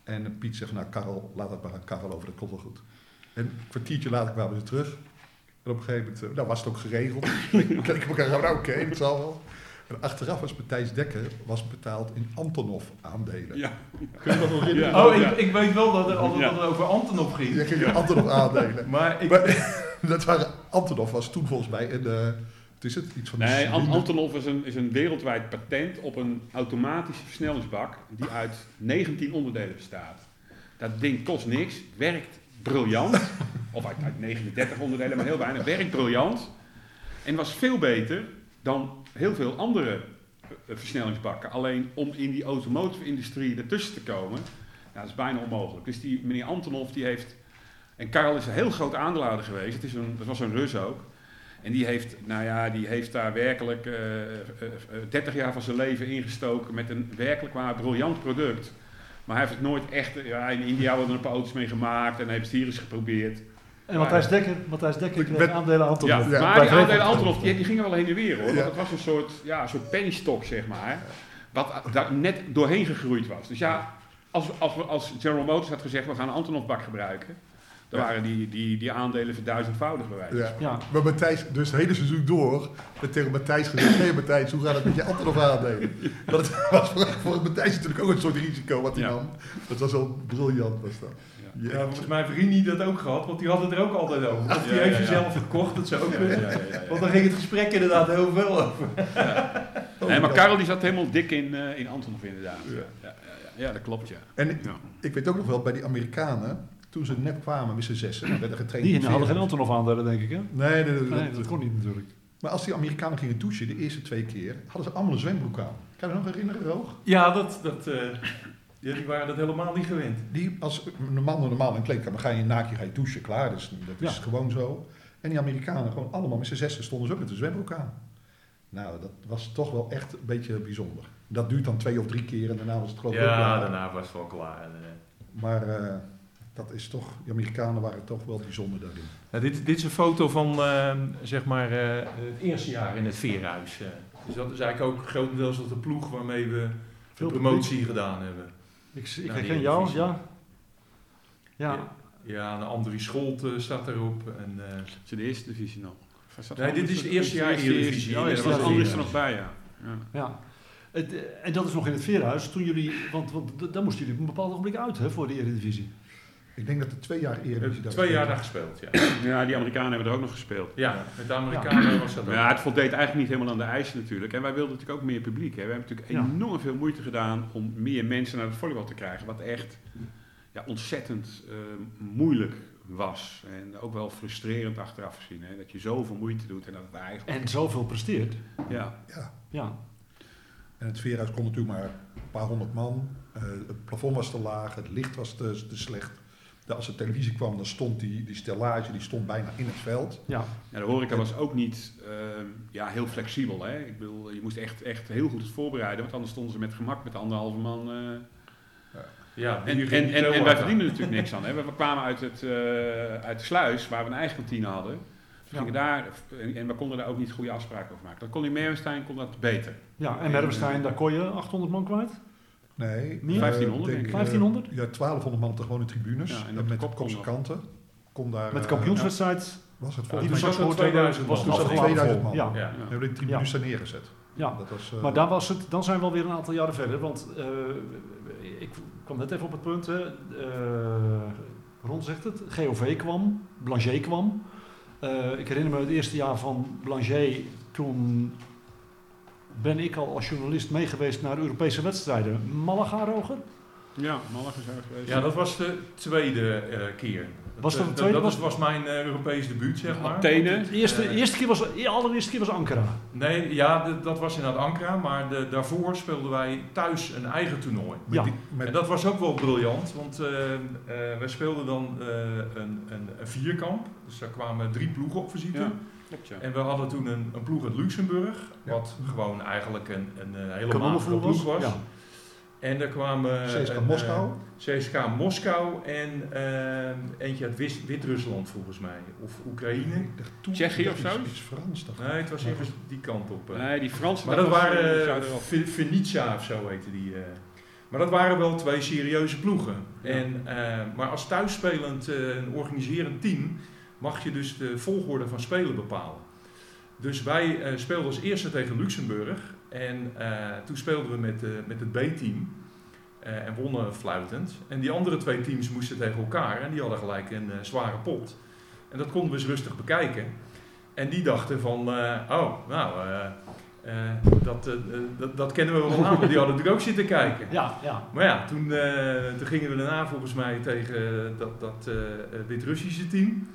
En Piet zegt, nou Karel, laat het maar aan Karel over, dat komt wel goed. En een kwartiertje later kwamen we terug. En op een gegeven moment, eh, nou was het ook geregeld. *laughs* ik keek op elkaar, nou oké, het zal wel. En achteraf was Matthijs Dekker was betaald in Antonov aandelen. ja. Kun je dat nog herinneren? Ja. Oh, ik, ik weet wel dat er altijd Ja. dat over Antonov ging. Je ging Antonov aandelen. Maar ik, Maar, *laughs* dat waren, Antonov was toen volgens mij een, eh, is het, iets van Nee. Antonov is een, is een wereldwijd patent op een automatische versnellingsbak die uit 19 onderdelen bestaat. Dat ding kost niks, werkt briljant. Of uit, uit 39 onderdelen, maar heel weinig. Werkt briljant. En was veel beter dan heel veel andere eh, versnellingsbakken. Alleen om in die automotive industrie ertussen te komen, dat is bijna onmogelijk. Dus die meneer Antonov die heeft, en Karel is een heel groot aandeelhouder geweest, het is een, dat was een Rus ook. En die heeft, nou ja, die heeft daar werkelijk eh, eh, eh, 30 jaar van zijn leven ingestoken met een werkelijk waar briljant product. Maar hij heeft het nooit echt, ja, in India worden er een paar auto's mee gemaakt en hij heeft het hier eens geprobeerd. En Matthijs Dekker, Matthijs Dekker kreeg aandelen Anton. Ja, Ja, maar bij die aandelen Antonov, die, die gingen wel heen en weer hoor. Ja. Want het was een soort, ja, een soort pennystock, zeg maar. Wat daar net doorheen gegroeid was. Dus ja, als, als, als General Motors had gezegd, we gaan een Antonov-bak gebruiken. Dan Ja. waren die, die, die aandelen verduizendvoudig bij wijze van Ja. Ja. Maar Matthijs, dus het hele seizoen door, werd tegen Matthijs gezegd, nee Matthijs, hoe gaat het met je Antonov aandelen? *laughs* Dat was voor, voor Matthijs natuurlijk ook een soort risico wat hij Ja. nam. Dat was wel briljant was dat. Ja. Ja, volgens mijn vriend niet dat ook gehad, want die had het er ook altijd over. Of die Ja, heeft ja, zelf gekocht, dat zou ook Ja, kunnen. ja, ja, ja, ja. Want dan ging het gesprek inderdaad heel veel over. Oh, *laughs* Nee, maar ja. Karel die zat helemaal dik in, eh, in Antonov inderdaad. Ja. Ja, ja, ja. Ja, dat klopt ja. En ja. ik weet ook nog wel, bij die Amerikanen, toen ze net kwamen met z'n zessen, dan werden getraind Die hadden geen. Antonov aandelen, denk ik, hè? Nee, nee, nee, Nee, dat kon niet natuurlijk. Maar als die Amerikanen gingen douchen, de eerste twee keer, hadden ze allemaal een zwembroek aan. Kan je dat nog herinneren, Roog? Ja, dat, dat, eh, ja, die waren dat helemaal niet gewend. Die, als een man normaal in een kleedkamer ga je naakje, ga je douchen, klaar. Dus dat is Ja. gewoon zo. En die Amerikanen, gewoon allemaal met z'n zessen, stonden ze ook met een zwembroek aan. Nou, dat was toch wel echt een beetje bijzonder. Dat duurt dan twee of drie keer en daarna was het geloof ik Ja, daarna was het wel klaar. En, eh, Maar eh, dat is toch, die Amerikanen waren toch wel bijzonder daarin. Nou, dit, dit is een foto van eh, zeg maar, eh, het eerste jaar in het Veerhuis. eh. dus dat is eigenlijk ook grotendeels de ploeg waarmee we Veel de promotie gedaan hebben. Ik, ik Nou, herken jou, ja. Ja, Ja, en Andries Scholt eh, staat erop. En, eh, Het is de eerste divisie nog. Nee, dit is het eerste jaar eerste- Eredivisie. Oh ja, daar is was Andries eerste. er nog bij, ja. ja. ja. Het, en dat is nog in het Veerhuis. Toen jullie, want, want daar moesten jullie op een bepaald ogenblik uit hè, voor de Eredivisie. Ik denk dat er twee jaar eerder twee jaar daar gespeeld. Ja, Ja, die Amerikanen hebben er ook nog gespeeld. ja met de Amerikanen was dat ook. Ja, het voldeed eigenlijk niet helemaal aan de eisen natuurlijk. En wij wilden natuurlijk ook meer publiek. Hè. We hebben natuurlijk Ja. enorm veel moeite gedaan om meer mensen naar het volleybal te krijgen. Wat echt ja, ontzettend eh, moeilijk was. En ook wel frustrerend achteraf gezien. Hè. Dat je zoveel moeite doet en dat het eigenlijk... En zoveel presteert. Ja, Ja. Ja. En het veerhuis kon natuurlijk maar een paar honderd man. Eh, het plafond was te laag, het licht was te, te slecht. De- als er televisie kwam, dan stond die, die stellage die stond bijna in het veld. Ja. Ja, de horeca was ook niet ehm, ja, heel flexibel. Hè? Ik bedoel, je moest echt, echt heel goed het voorbereiden, want anders stonden ze met gemak met anderhalve man. eh. Ja, En, en, en, wij verdienden natuurlijk niks aan. Hè? We, we kwamen uit, het, eh, uit de sluis, waar we een eigen kantine hadden. We Ja. gingen daar, en, we konden daar ook niet goede afspraken over maken. Dat kon in Merwenstein kon dat beter. ja, en Merwenstein, daar kon je 800 man kwijt. Nee, Meer? eh, 1500 denk ik. eh, 1500? ja, 1200 man op de gewone tribunes. Ja, en de met kop op kon zijn nog. kanten. Kon daar, Met de eh, kampioenswedstrijd. was het Ja, volgens gehoord hebben, 2000 was man. toen Was zo het 2000 vol. man? Ja. Ja. Ja. We hebben die tribunes daar neergezet. Ja. Dat was, eh, Maar daar was het, dan zijn we alweer een aantal jaren verder. Want eh, ik kwam net even op het punt. Hè. Eh, Ron zegt het. GOV kwam. Blanchet kwam. Eh, ik herinner me het eerste jaar van Blanchet. Toen ben ik al als journalist meegeweest naar Europese wedstrijden. Malaga, Roger? Ja, Malaga is er geweest. Ja, dat was de tweede eh, keer. Was dat de eh, tweede? Dat Was- was, was mijn eh, Europees debuut, zeg maar. Athene. De eerste, eerste keer was, de allereerste keer was Ankara. Nee, ja, dat was inderdaad Ankara, maar de, daarvoor speelden wij thuis een eigen toernooi. Ja. die- En dat was ook wel briljant, want eh, eh, wij speelden dan eh, een, een, een vierkamp. Dus daar kwamen drie ploegen op visite. Ja, En we hadden toen een, een ploeg uit Luxemburg, Ja. wat gewoon eigenlijk een, een, eh, hele matige ploeg was. Ja. En daar kwamen... CSKA een, Moskou. eh, CSKA Moskou en eh, eentje uit Wis- Wit-Rusland volgens mij, of Oekraïne. Tsjechië of zo? Iets, iets Frans. Ik. Nee, het was ergens die kant op. eh. Nee, die Fransen... Maar dat eh, waren uh. Venetia of zo heette die. eh. Maar dat waren wel twee serieuze ploegen. Ja. En, eh, maar als thuisspelend eh, een organiserend team mag je dus de volgorde van spelen bepalen. Dus wij eh, speelden als eerste tegen Luxemburg. En eh, toen speelden we met, met het B-team. eh, en wonnen fluitend. En die andere twee teams moesten tegen elkaar. En die hadden gelijk een zware pot. En dat konden we eens rustig bekijken. En die dachten van, oh, nou, dat, dat, dat kennen we wel aan. want Die hadden natuurlijk ook zitten kijken. Ja, ja. Maar ja, toen, toen gingen we daarna volgens mij tegen dat, dat Wit-Russische team.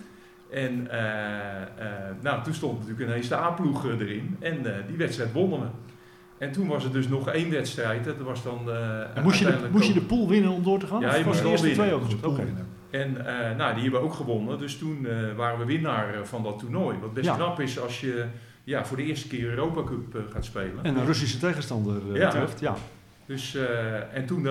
En eh, eh, nou, toen stond natuurlijk ineens de A-ploeg eh, erin. En die wedstrijd wonnen we. En toen was er dus nog één wedstrijd. Dat was dan En moest je, de, moest je de pool winnen om door te gaan? Ja, je moest de eerste winnen. twee ook Oké. winnen. En nou, die hebben we ook gewonnen. Dus toen waren we winnaar van dat toernooi. Wat best Ja. knap is als je ja, voor de eerste keer Europa Cup gaat spelen. En een Russische tegenstander Ja. betreft, ja. Dus, en toen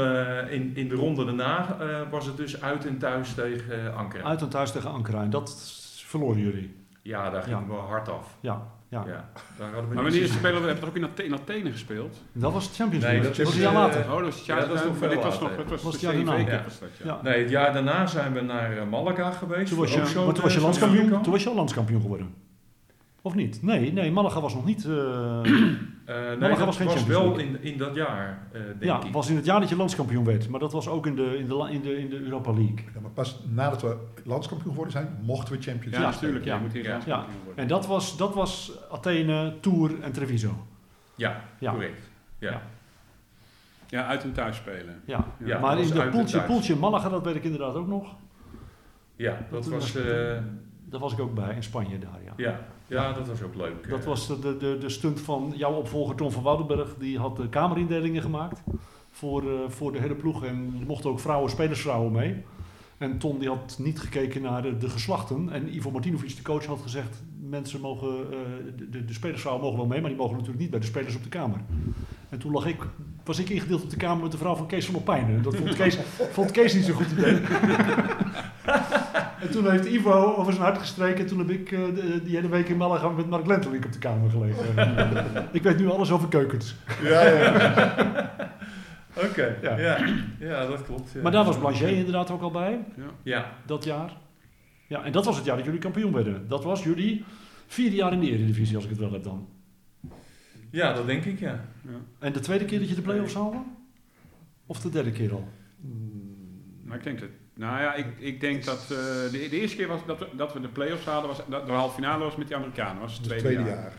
in, in de ronde daarna was het dus uit en thuis tegen Ankara. Uit en thuis tegen Ankara. En dat verloren jullie. Ja, daar gingen Ja. we hard af. Ja, ja. Ja. daar hadden we Maar wanneer spelen we? Hebben we toch ook in Athene, in Athene gespeeld? Dat was het Champions Nee, League. dat was een jaar eh, later. Oh, dat was het jaar Ja, dat is nog maar veel dit was nog, het was, de het jaar daarna. Ja. Nee, het jaar daarna zijn we naar eh, Malaga geweest. Toen was je, maar toen was je eh, landskampioen. Toen was je al landskampioen geworden. Of niet? Nee, nee, Malaga was nog niet. Eh, Eh, nee, dat was geen was wel in, in dat jaar, eh, denk ja, ik. was in het jaar dat je landskampioen werd. Maar dat was ook in de, in de, in de, in de Europa League. Ja, maar pas nadat we landskampioen geworden zijn, mochten we Champions Ja, League natuurlijk. Ja, ja. je moet hier Ja. landskampioen worden. En dat was, dat was Athene, Tour en Treviso. Ja, Ja. correct. Ja. Ja. Ja, uit en thuis spelen. Ja. Ja, maar in dat poeltje, poeltje Malaga, dat weet ik inderdaad ook nog. Ja, dat was, was- eh, Daar was ik ook bij, in Spanje daar, ja. ja, ja, dat was ook leuk. Dat eh. was de, de, de, de stunt van jouw opvolger Tom van Woudenberg. Die had de kamerindelingen gemaakt voor, eh, voor de hele ploeg. En mochten ook vrouwen, spelersvrouwen mee. En Tom die had niet gekeken naar de, de geslachten. En Ivo Martinovic, de coach, had gezegd... mensen mogen, eh, de, de, spelersvrouwen mogen wel mee... maar die mogen natuurlijk niet bij de spelers op de kamer. En toen lag ik, was ik ingedeeld op de kamer met de vrouw van Kees van Opijnen. En Dat vond Kees, *laughs* vond Kees niet zo'n goed idee. En toen heeft Ivo over zijn hart gestreken. En toen heb ik eh, de- die hele week in Malaga met Mark Lentelink op de kamer gelegen. *laughs* ik weet nu alles over keukens. Ja, ja. *laughs* Oké, Ja. ja. Ja. dat klopt. ja. Maar daar was Blanchet inderdaad ook al bij, Ja, dat jaar. Ja, en dat was het jaar dat jullie kampioen werden. Dat was jullie vierde jaar in de Eredivisie, als ik het wel heb dan. ja, dat denk ik, ja. En de tweede keer dat je de play-offs haalde? Of de derde keer al? Maar ik denk dat... Nou ja, ik, ik denk dat... eh, de, de eerste keer was dat we, dat we de play-offs hadden... Was, dat de halve finale was met die Amerikanen. was het Het tweede, tweede jaar. jaar.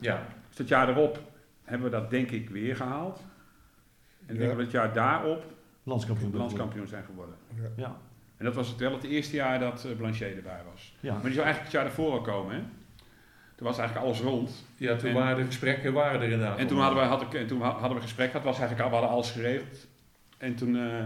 Ja, Dus dat jaar erop hebben we dat denk ik weer gehaald. En ik denk dat we het jaar daarop Landskampioen. landskampioen zijn geworden. Ja, En dat was het, wel het eerste jaar dat eh, Blanchet erbij was. ja. Maar die zou eigenlijk het jaar ervoor al komen, hè? Toen was eigenlijk alles rond. ja toen En- waren de gesprekken waren er inderdaad. En toen hadden we, had ik, en toen ha- hadden we gesprek gehad, was eigenlijk al, we hadden alles geregeld. En toen, eh,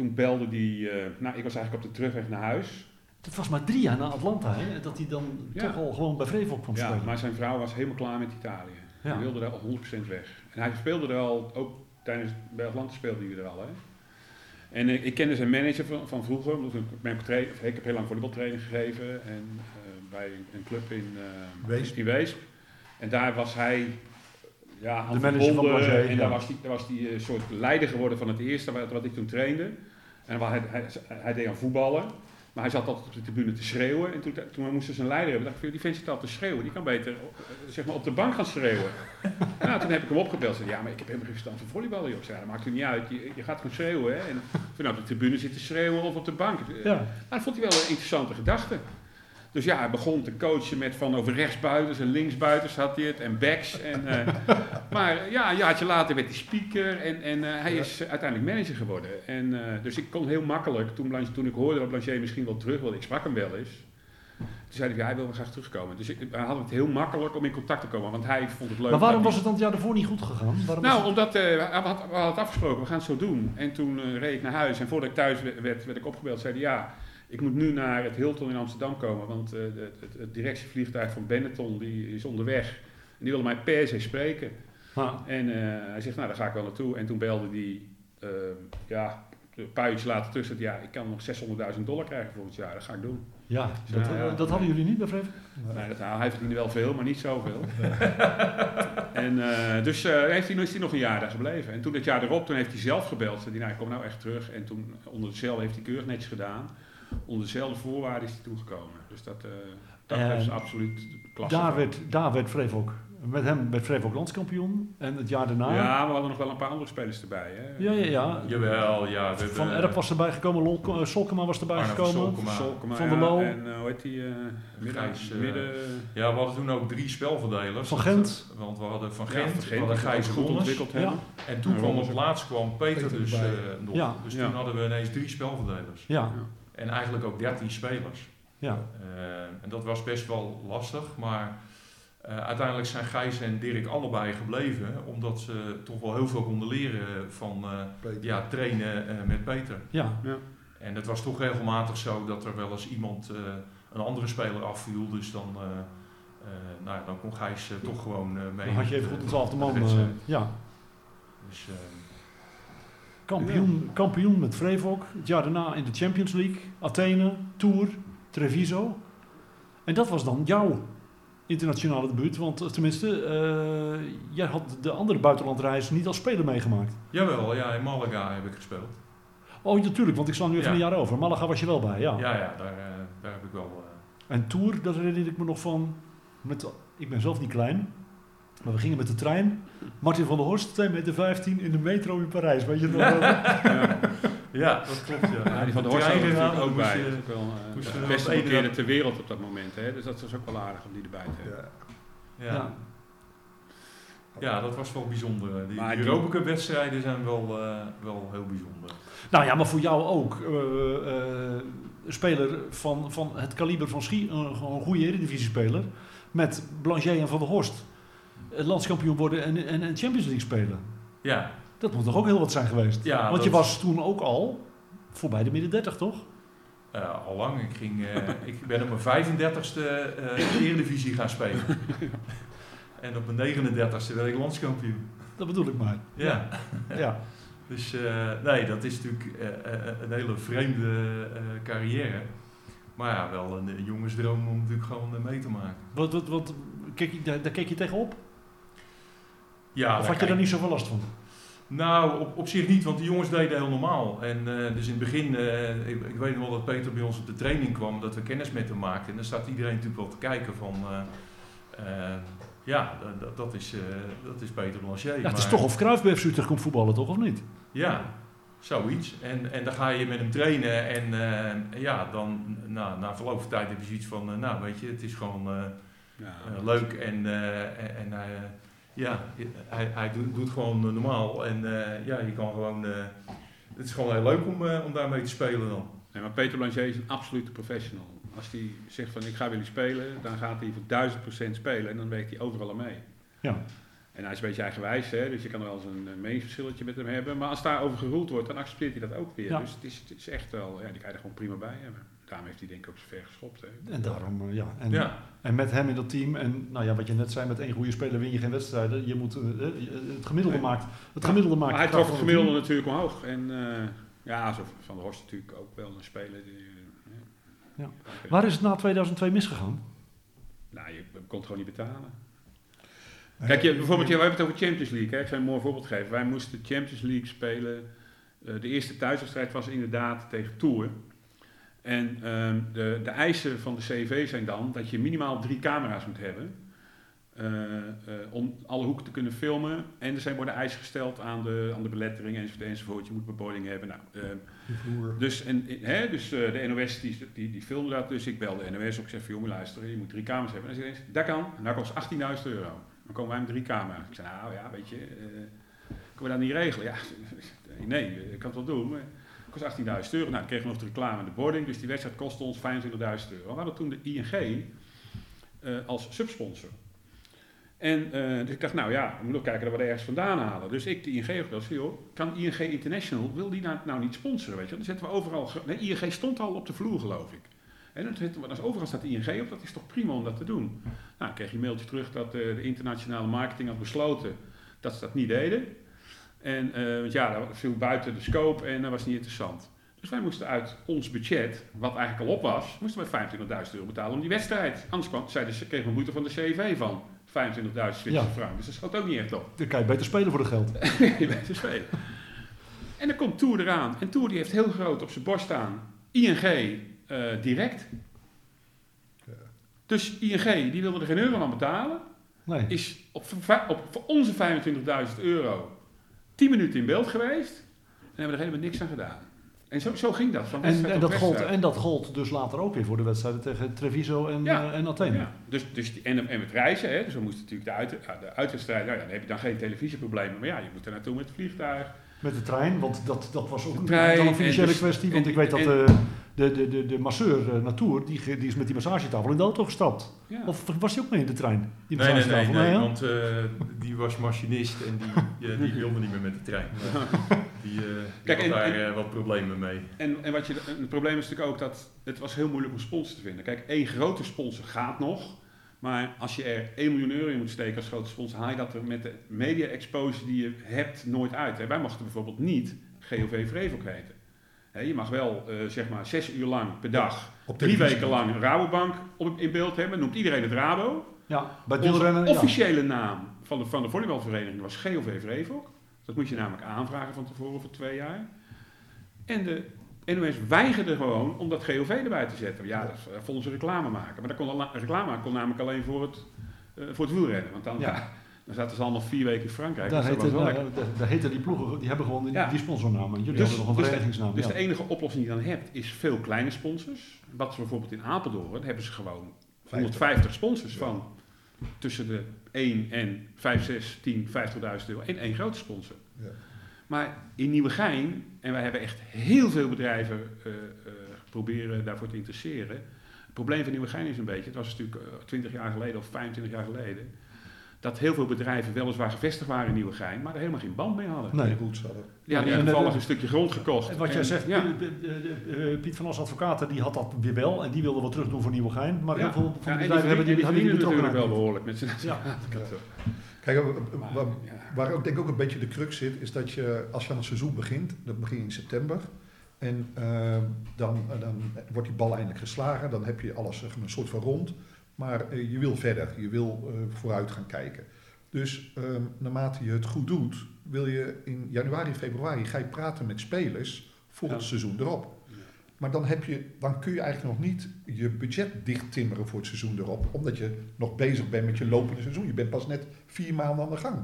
toen belde die, eh, nou ik was eigenlijk op de terugweg naar huis. Het was maar drie jaar na Atlanta, hè? Dat hij dan Ja. toch al gewoon bij Vrevel kwam Ja, spelen. maar zijn vrouw was helemaal klaar met Italië. Ja. Die wilde er al 100% weg. En hij speelde er al, ook tijdens, bij Atlanta speelde hij er al, hè. En eh, ik kende zijn manager van, van vroeger, omdat ik, ben ik heb heel lang volleybaltraining gegeven en, eh, bij een club in, eh Weesp. in Weesp. En daar was hij ja, De manager van Blanchet, En ja. daar was hij, daar was hij eh, soort leider geworden van het eerste wat, wat ik toen trainde. En waar hij, hij, hij deed aan voetballen. Maar hij zat altijd op de tribune te schreeuwen. En toen, toen we moesten zijn leider hebben, dacht ik, die vent zit altijd te schreeuwen. Die kan beter op, eh, zeg maar, op de bank gaan schreeuwen. *laughs* nou, toen heb ik hem opgebeld. Zei, ja, maar ik heb helemaal geen verstand van volleyballen. joh. Zei, dat maakt er niet uit. Je, je gaat gewoon schreeuwen. Hè? En of je nou op de tribune zit te schreeuwen of op de bank. Ja. Nou, dat vond hij wel een interessante gedachte. Dus ja, hij begon te coachen met van over rechtsbuitens en linksbuitens had hij het en backs. En, eh, *laughs* maar ja, een jaartje later werd hij speaker en, en eh, hij is uiteindelijk manager geworden. En, eh, dus ik kon heel makkelijk, toen, Blanche, toen ik hoorde dat Blanchet misschien wel terug wilde, ik sprak hem wel eens. Toen zei hij, hij wil wel graag terugkomen. Dus ik, we hadden het heel makkelijk om in contact te komen, want hij vond het leuk. Maar waarom was het dan het jaar daarvoor niet goed gegaan? Waarom nou, omdat we, hadden, afgesproken, we gaan het zo doen. En toen reed ik naar huis en voordat ik thuis werd, werd, ik opgebeld. Zeiden ja, ik moet nu naar het Hilton in Amsterdam komen, want eh, het, het, het directievliegtuig van Benetton die is onderweg. En die wilde mij per se spreken. Ah, En eh, hij zegt, nou daar ga ik wel naartoe. En toen belde hij, eh, ja, een paar uurtjes later tussen, ja, ik kan nog 600.000 dollar krijgen volgend jaar, dat ga ik doen. ja, dat, Ja, ja. dat hadden jullie niet bij? Nee, dat, nou, hij verdiende wel veel, maar niet zoveel. *laughs* en, dus heeft hij, is hij nog een jaar daar gebleven. En toen het jaar erop, toen heeft hij zelf gebeld. Zei hij, nou, ik kom nou echt terug. En toen, onder dezelfde heeft hij keurig netjes gedaan. Onder dezelfde voorwaarden is hij toegekomen. Dus dat, eh dat En is absoluut klasse. Daar werd, daar werd met hem werd Vrevel landskampioen. En het jaar daarna... Ja, we hadden nog wel een paar andere spelers erbij. Hè? ja, ja. ja. Jawel, ja. We Van hebben, Erp was erbij gekomen, Lol, eh, Solkema was erbij gekomen. Solkema. Solkema, Van der ja, Loo. En eh, hoe heet die? eh midden, Gijs, midden, Ja, we hadden toen ook drie spelverdelers. Van Dat, Gent. Want we hadden Van ja, Gent, van we Gent, hadden die Gijs goed ontwikkeld Ja. hebben. En toen kwam op laatst kwam Peter, Peter dus eh, nog. Ja. Dus Ja. toen hadden we ineens drie spelverdelers. Ja, En eigenlijk ook dertien spelers. Ja. Eh, en dat was best wel lastig, maar eh, uiteindelijk zijn Gijs en Dirk allebei gebleven, omdat ze toch wel heel veel konden leren van eh, ja, trainen eh, met Peter. Ja. En het was toch regelmatig zo dat er wel eens iemand, eh, een andere speler afviel, dus dan, eh, eh, nou, ja, dan kon Gijs toch gewoon eh, mee. Dan had je even goed de twaalfde man. ja. dus, eh, Kampioen, kampioen met Vreevok. Het jaar daarna in de Champions League. Athene, Tour, Treviso. En dat was dan jouw internationale debuut. Want eh, tenminste, eh, jij had de andere buitenlandreis niet als speler meegemaakt. jawel, ja, in Malaga heb ik gespeeld. Oh, natuurlijk, want ik sla nu even Ja. een jaar over. Malaga was je wel bij, ja. Ja, ja, daar, eh, daar heb ik wel. En Tour, dat herinner ik me nog van. Met, ik ben zelf niet klein. Maar we gingen met de trein. Martin van der Horst, 2 meter 15 in de metro in Parijs. Weet je nog? wel? *laughs* Ja. ja, dat klopt. Ja, Ja, die van de Horst er natuurlijk ook bij. je- wel moest de beste ter wereld op dat moment. Hè? Dus dat was ook wel aardig om die erbij te hebben. Ja. Ja. Ja. Ja, dat was wel bijzonder. Die, Maar die die- Europa Cup wedstrijden zijn wel, eh, wel heel bijzonder. Nou ja, maar voor jou ook. eh, eh, een speler van, van het kaliber van Schie, een goede eredivisie-speler. Met Blanchet en Van der Horst. Het landskampioen worden en, en, en Champions League spelen. Ja, Dat moet toch ook heel wat zijn geweest? Ja, Want je was toen ook al voorbij de midden 30, toch? eh, al lang. Ik, ging, eh, ik ben op mijn 35ste eh Eredivisie gaan spelen. *laughs* en op mijn 39ste werd ik landskampioen. Dat bedoel ik maar. Ja. Ja. *laughs* Dus eh, nee, dat is natuurlijk eh, eh, een hele vreemde eh, carrière. Maar ja, wel een, jongensdroom om natuurlijk gewoon eh, mee te maken. Wat, wat, wat, keek je, daar, daar keek je tegenop? Ja, of had je daar niet zoveel last van? Nou, op, op zich niet, want de jongens deden heel normaal. En eh, dus in het begin, eh, ik, ik weet nog wel dat Peter bij ons op de training kwam, dat we kennis met hem maakten. En dan staat iedereen natuurlijk wel te kijken van, eh, ja, dat- is, eh, dat is Peter Blanchet. Ja, het is Maar- toch of Cruijff bij FC Utrecht komt voetballen, toch? Of niet? Ja, zoiets. En, en dan ga je met hem trainen en eh, ja, dan na, na verloop van tijd heb je zoiets van, nou weet je, het is gewoon eh, Ja. leuk en, eh, en, eh, ja, hij, hij doet, doet gewoon eh, normaal en eh, ja, je kan gewoon, eh, het is gewoon heel leuk om, eh, om daarmee te spelen dan. Nee, maar Peter Blanchet is een absolute professional. Als hij zegt van ik ga willen spelen, dan gaat hij voor duizend procent spelen en dan werkt hij overal aan mee. Ja. En hij is een beetje eigenwijs, hè, dus je kan wel eens een, een meningsverschilletje met hem hebben. Maar als daarover geroeld wordt, dan accepteert hij dat ook weer. Ja. Dus het is, het is echt wel, ja, die kan je er gewoon prima bij hebben. Daarom heeft hij denk ik ook zo ver geschopt. Hè. En daarom, eh, ja. En, Ja, en met hem in dat team, en nou ja, wat je net zei, met één goede speler win je geen wedstrijden. Je moet eh, eh, het gemiddelde Nee. maakt. Het gemiddelde maakt. Maar hij trok het gemiddelde natuurlijk omhoog. En ja, zo Van der Horst natuurlijk ook wel een speler. Die, Ja. ja. Waar is het na 2002 misgegaan? Nou, je kon het gewoon niet betalen. Kijk, je, bijvoorbeeld, ja, we hebben het over Champions League. Hè. Ik zal je een mooi voorbeeld geven. Wij moesten Champions League spelen. De eerste thuiswedstrijd was inderdaad tegen Tour. En ehm, de, de eisen van de CV zijn dan dat je minimaal drie camera's moet hebben. eh, eh, om alle hoeken te kunnen filmen. En er zijn worden eisen gesteld aan de, aan de belettering enzovoort, enzovoort. Je moet bebording hebben. Nou, ehm, dus, en, hè, dus eh, de NOS die, die, die filmde dat, dus ik belde de NOS op. Ik zeg van jongen luister, je moet drie camera's hebben. En dan zei dat kan, en dat kost 18.000 euro. Dan komen wij met drie camera's. Ik zei nou ja, weet je, kunnen we dat niet regelen? Ja, *laughs* nee, ik kan het wel doen, maar kost 18.000 euro. Nou, dan kregen we nog de reclame en de boarding, dus die wedstrijd kostte ons 25.000 euro. We hadden toen de ING eh, als subsponsor. En eh, dus ik dacht, nou ja, we moeten ook kijken dat we er ergens vandaan halen. Dus ik de ING gebeld, joh, kan ING International, wil die nou, nou niet sponsoren, weet je? Dan zetten we overal, nee, ING stond al op de vloer, geloof ik. En dan zetten we, als overal staat ING op, dat is toch prima om dat te doen. Nou, dan kreeg je een mailtje terug dat eh, de internationale marketing had besloten dat ze dat niet deden. En eh, ja, dat viel buiten de scope en dat was niet interessant. Dus wij moesten uit ons budget, wat eigenlijk al op was, moesten we 25.000 euro betalen om die wedstrijd. Anders kwam, kregen we een boete van de CV van 25.000 Zwitserse Ja. frank. Dus dat schoot ook niet echt op. Dan kan je beter spelen voor het geld. *laughs* je te spelen. En dan komt Tour eraan. En Tour die heeft heel groot op zijn borst staan. ING eh, direct. Dus ING die wilde er geen euro aan betalen. Nee. Is op, op, voor onze 25.000 euro 10 minuten in beeld geweest. En hebben er helemaal niks aan gedaan. En zo, zo ging dat. Van En, en, dat gold, en dat gold dus later ook weer voor de wedstrijden tegen Treviso en, Ja. eh, en Athene. Ja, dus, dus die, en, en met reizen, hè, dus we moesten natuurlijk de, uit, de uitwedstrijd, nou ja, dan heb je dan geen televisieproblemen, maar ja, je moet er naartoe met het vliegtuig. Met de trein, want dat, dat was ook De een- trein financiële dus- kwestie. Want en- ik weet dat en- de, de, de, de, de masseur uh, Natour, die, die is met die massagetafel in de auto gestapt. Ja. Of was hij ook mee in de trein? Die Nee, nee, nee, want eh, die was machinist en die, *laughs* ja, die wilde niet meer met de trein. *laughs* Die, eh, die Kijk, had en- daar en- eh, wat problemen mee. En, en wat je, het probleem is natuurlijk ook dat het was heel moeilijk om sponsors te vinden. Kijk, één grote sponsor gaat nog. Maar als je er 1 miljoen euro in moet steken als grote sponsor, haal je dat er met de media exposure die je hebt nooit uit. Hè. Wij mochten bijvoorbeeld niet GOV Vrevo heten. Je mag wel eh, zeg maar zes uur lang per dag, Op drie weken lang een Rabobank op, in beeld hebben. Noemt iedereen het Rabo. Ja, bij ja. officiële naam van de, van de volleybalvereniging was GOV Vrevo. Dat moet je namelijk aanvragen van tevoren voor twee jaar. En de NOS weigerde gewoon om dat GOV erbij te zetten. Ja, dat vonden ze reclame maken. Maar dat kon, reclame kon namelijk alleen voor het, eh, voor het wielrennen. Want dan, Ja. Dan zaten ze allemaal vier weken in Frankrijk. Daar dus heette, die ploegen, die hebben gewoon die, Ja. die sponsornaam. Jullie Dus- hebben nog een dus de- verenigingsnaam. Dus de enige oplossing die je dan hebt is veel kleine sponsors. Wat ze bijvoorbeeld in Apeldoorn hebben ze gewoon 150 sponsors van tussen de 1 en 5, 6, 10, 50.000 euro en één grote sponsor. Ja. Maar in Nieuwegein, en wij hebben echt heel veel bedrijven eh, eh, proberen daarvoor te interesseren. Het probleem van Nieuwegein is een beetje, het was natuurlijk eh, 20 jaar geleden of 25 jaar geleden, dat heel veel bedrijven weliswaar gevestigd waren in Nieuwegein, maar er helemaal geen band mee hadden. Nee. Roots hadden. Ja, die En, hebben eh, toevallig een stukje grond gekocht. En wat jij zegt, ja. de- de- de- de- Piet van Os Advocaten die had dat weer wel en die wilde wat terug doen voor Nieuwegein. Maar Ja. heel veel van bedrijven hebben die, die hadden die natuurlijk wel niet. behoorlijk met z'n Ja. *laughs* Kijk, eh, Maar, waar, waar ook denk ik ook een beetje de crux zit, is dat je als je aan het seizoen begint, dat begin je in september. En ehm, dan, eh, dan wordt die bal eindelijk geslagen, dan heb je alles zeg maar, een soort van rond. Maar eh, je wil verder, je wil eh, vooruit gaan kijken. Dus ehm, naarmate je het goed doet, wil je in januari, februari ga je praten met spelers voor Ja. het seizoen erop. Maar dan, heb je, dan kun je eigenlijk nog niet je budget dichttimmeren voor het seizoen erop. Omdat je nog bezig bent met je lopende seizoen. Je bent pas net vier maanden aan de gang.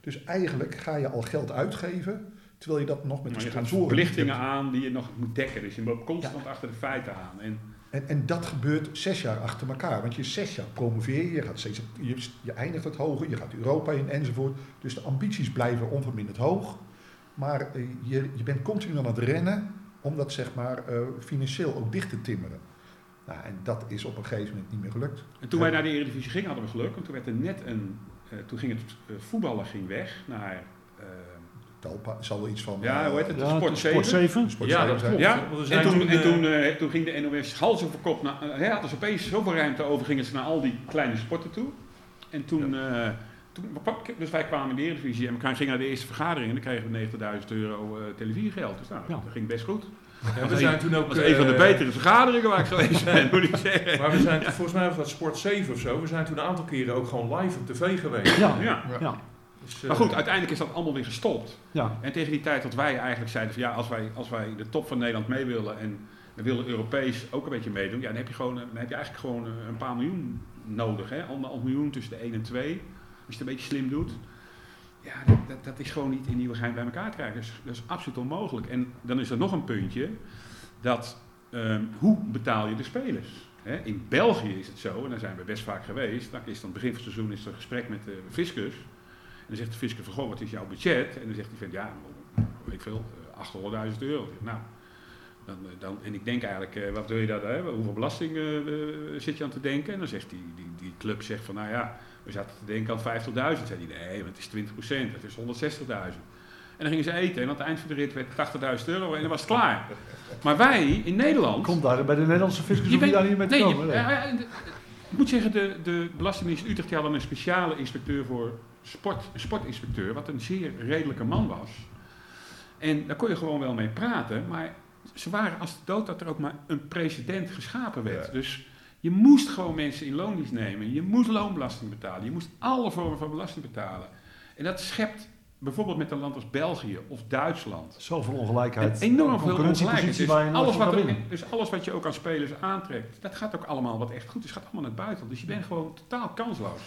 Dus eigenlijk ga je al geld uitgeven, terwijl je dat nog met Maar de je gaat sponsoren niet verplichtingen aan die je nog moet dekken. Dus je loopt constant achter de feiten aan. En En, en dat gebeurt zes jaar achter elkaar. Want je zes jaar promoveer je, gaat steeds, je, je eindigt het hoger, je gaat Europa in enzovoort. Dus de ambities blijven onverminderd hoog. Maar eh, je, je bent continu aan het rennen om dat zeg maar eh, financieel ook dicht te timmeren. Nou, en dat is op een gegeven moment niet meer gelukt. En toen wij naar de Eredivisie gingen, hadden we geluk. Want toen werd er net een. eh, toen ging het eh, voetballen ging weg naar. Eh, Talpa zal wel iets van... ja, hoe heet het? Ja, Sport Sport 7. 7. Sport Ja, zeven dat zijn. klopt. Ja, Want we en, zijn toen, toen, en eh, toen, eh, toen ging de NOS hals over kop. Naar, eh, hè, hadden ze opeens zoveel ruimte over, gingen ze naar al die kleine sporten toe. En toen. eh, toen dus wij kwamen in de Eredivisie en we gingen naar de eerste vergadering en dan kregen we 90.000 euro eh, televisiegeld. Dus nou, Ja. dat ging best goed. Ja, we zijn toen ook... Dat was een van de eh, betere vergaderingen waar ik geweest *laughs* ben, moet ik zeggen. Maar we zijn, volgens mij was dat Sport 7 of zo, we zijn toen een aantal keren ook gewoon live op tv geweest. Ja, Ja. ja, Dus, eh, Maar goed, uiteindelijk is dat allemaal weer gestopt. ja. En tegen die tijd dat wij eigenlijk zeiden van ja, als wij, als wij de top van Nederland mee willen en we willen Europees ook een beetje meedoen, ja, dan heb je, gewoon, eh, dan heb je eigenlijk gewoon eh, een paar miljoen nodig. Hè? Anderhalf miljoen tussen de 1 en 2, als je het een beetje slim doet. Ja, dat, dat, dat is gewoon niet in Nieuwegein bij elkaar te krijgen. Dat is, dat is absoluut onmogelijk. En dan is er nog een puntje, dat ehm, hoe betaal je de spelers? Hè? In België is het zo, en daar zijn we best vaak geweest, dan is dan begin van het seizoen is er een gesprek met de fiscus. Dan zegt de fiscus van, goh, wat is jouw budget? En dan zegt hij van, ja, weet ik veel, eh, 800.000 euro. Ik zeg, Nou, dan, eh, dan, en ik denk eigenlijk, eh, wat wil je daar, hè? hoeveel belasting eh, eh, zit je aan te denken? En dan zegt die, die, die club, zegt van, nou ja, we zaten te denken aan 50.000. Zei hij, nee, want het is 20% het is 160.000. En dan gingen ze eten en aan het eind van de rit werd het 80.000 euro en dan was het klaar. Maar wij in Nederland... Komt daar bij de Nederlandse fiscus hoef je daar niet mee te nee, komen. je- nee. ik moet zeggen, de, de Belastingdienst Utrecht die hadden een speciale inspecteur voor sport, sportinspecteur, wat een zeer redelijke man was. En daar kon je gewoon wel mee praten, maar ze waren als de dood dat er ook maar een precedent geschapen werd. Ja. Dus je moest gewoon mensen in loondienst nemen, je moest loonbelasting betalen, je moest alle vormen van belasting betalen. En dat schept bijvoorbeeld met een land als België of Duitsland Zoveel ongelijkheid. en enorm veel ongelijkheid. Dus alles, wat winnen. dus alles wat je ook aan spelers aantrekt, dat gaat ook allemaal wat echt goed is. gaat allemaal naar het buitenland. Dus je bent gewoon totaal kansloos.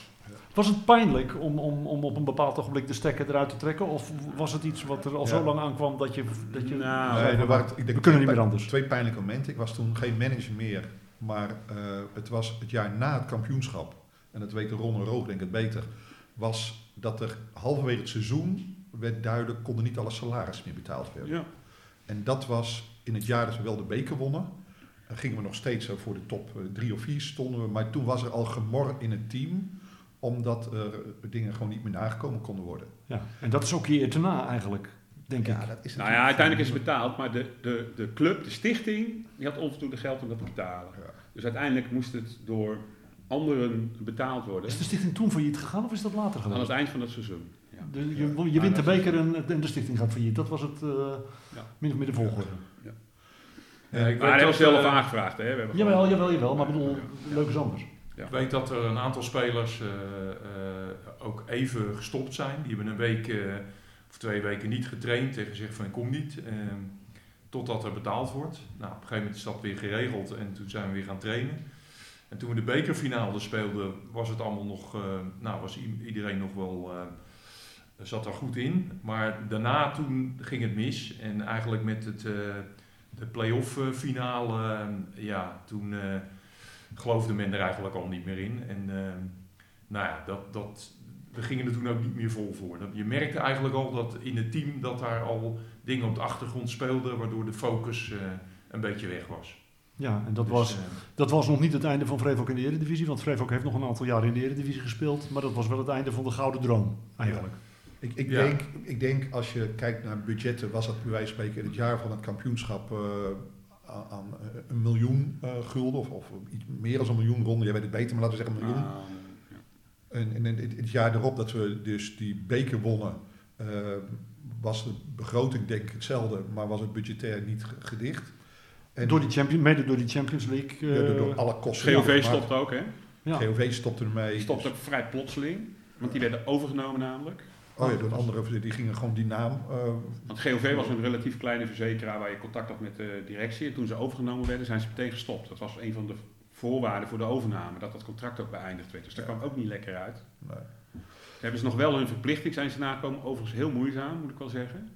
Was het pijnlijk om, om, om op een bepaald ogenblik de stekker eruit te trekken? Of was het iets wat er al Ja. zo lang aankwam dat je... Dat je Nou, Nee, er waren, ik denk we kunnen twee niet meer anders. Twee pijnlijke momenten. Ik was toen geen manager meer, maar eh, het was het jaar na het kampioenschap. En dat weten Ron en Roog denk ik het beter. Was dat er halverwege het seizoen werd duidelijk, konden niet alle salaris meer betaald worden. Ja. En dat was in het jaar dat we wel de beker wonnen. Dan gingen we nog steeds zo voor de top eh, drie of vier stonden we. Maar toen was er al gemor in het team, omdat er dingen gewoon niet meer nagekomen konden worden. Ja. En dat is ook je eer na eigenlijk, denk ik. Ja, dat is Nou ja, uiteindelijk is het betaald, maar de, de, de club, de stichting, die had onvoldoende geld om dat te betalen. Ja. Dus uiteindelijk moest het door anderen betaald worden Is de stichting toen failliet gegaan of is dat later aan geweest? het eind van het seizoen. Ja. De- je, je wint de beker en, en de stichting gaat failliet. Dat was het eh Ja. min of meer de volgorde. Ja, ik Maar weet hij was zelf eh, aangevraagd, hè? We hebben Jawel, jawel, jawel. Maar ik bedoel, leuk is anders. Ik weet dat er een aantal spelers eh, eh, ook even gestopt zijn. Die hebben een week eh, of twee weken niet getraind en gezegd van ik kom niet. eh, totdat er betaald wordt. Nou, op een gegeven moment is dat weer geregeld en toen zijn we weer gaan trainen. En toen we de bekerfinale speelden was het allemaal nog, nou was iedereen nog wel, zat er goed in. Maar daarna toen ging het mis en eigenlijk met het, de play-off finale, eh, ja, toen... geloofde men er eigenlijk al niet meer in. En eh, nou ja, dat, dat, we gingen er toen ook niet meer vol voor. Je merkte eigenlijk al dat in het team dat daar al dingen op de achtergrond speelden, waardoor de focus eh, een beetje weg was. Ja, en dat, Dus, was, eh, dat was nog niet het einde van Vrevo in de Eredivisie. Want Vrevo heeft nog een aantal jaren in de Eredivisie gespeeld. Maar dat was wel het einde van de gouden droom, eigenlijk. Ik, ik, Ja. denk, ik denk als je kijkt naar budgetten, was dat bij wijze van spreken in het jaar van het kampioenschap eh, aan, aan, eh, een miljoen eh, gulden of, of iets meer dan een miljoen ronden. Jij weet het beter, maar laten we zeggen een miljoen. Ah, ja. En, en het, het jaar erop dat we dus die beker wonnen, eh, was de begroting denk ik hetzelfde, maar was het budgetair niet ge- gedicht. En Door die champion, mede door die Champions League. ja, eh, door, door alle kosten. GOV maar stopt ook, hè? ja. GOV stopte ermee. Stopte ook vrij plotseling, want die werden overgenomen namelijk. Oh ja, door andere, die gingen gewoon die naam. eh, Want GOV was een relatief kleine verzekeraar waar je contact had met de directie. En toen ze overgenomen werden, zijn ze meteen gestopt. Dat was een van de voorwaarden voor de overname, dat dat contract ook beëindigd werd. Dus dat kwam ook niet lekker uit. nee. Ze hebben ze nog wel hun verplichting zijn ze nagekomen, overigens heel moeizaam, moet ik wel zeggen.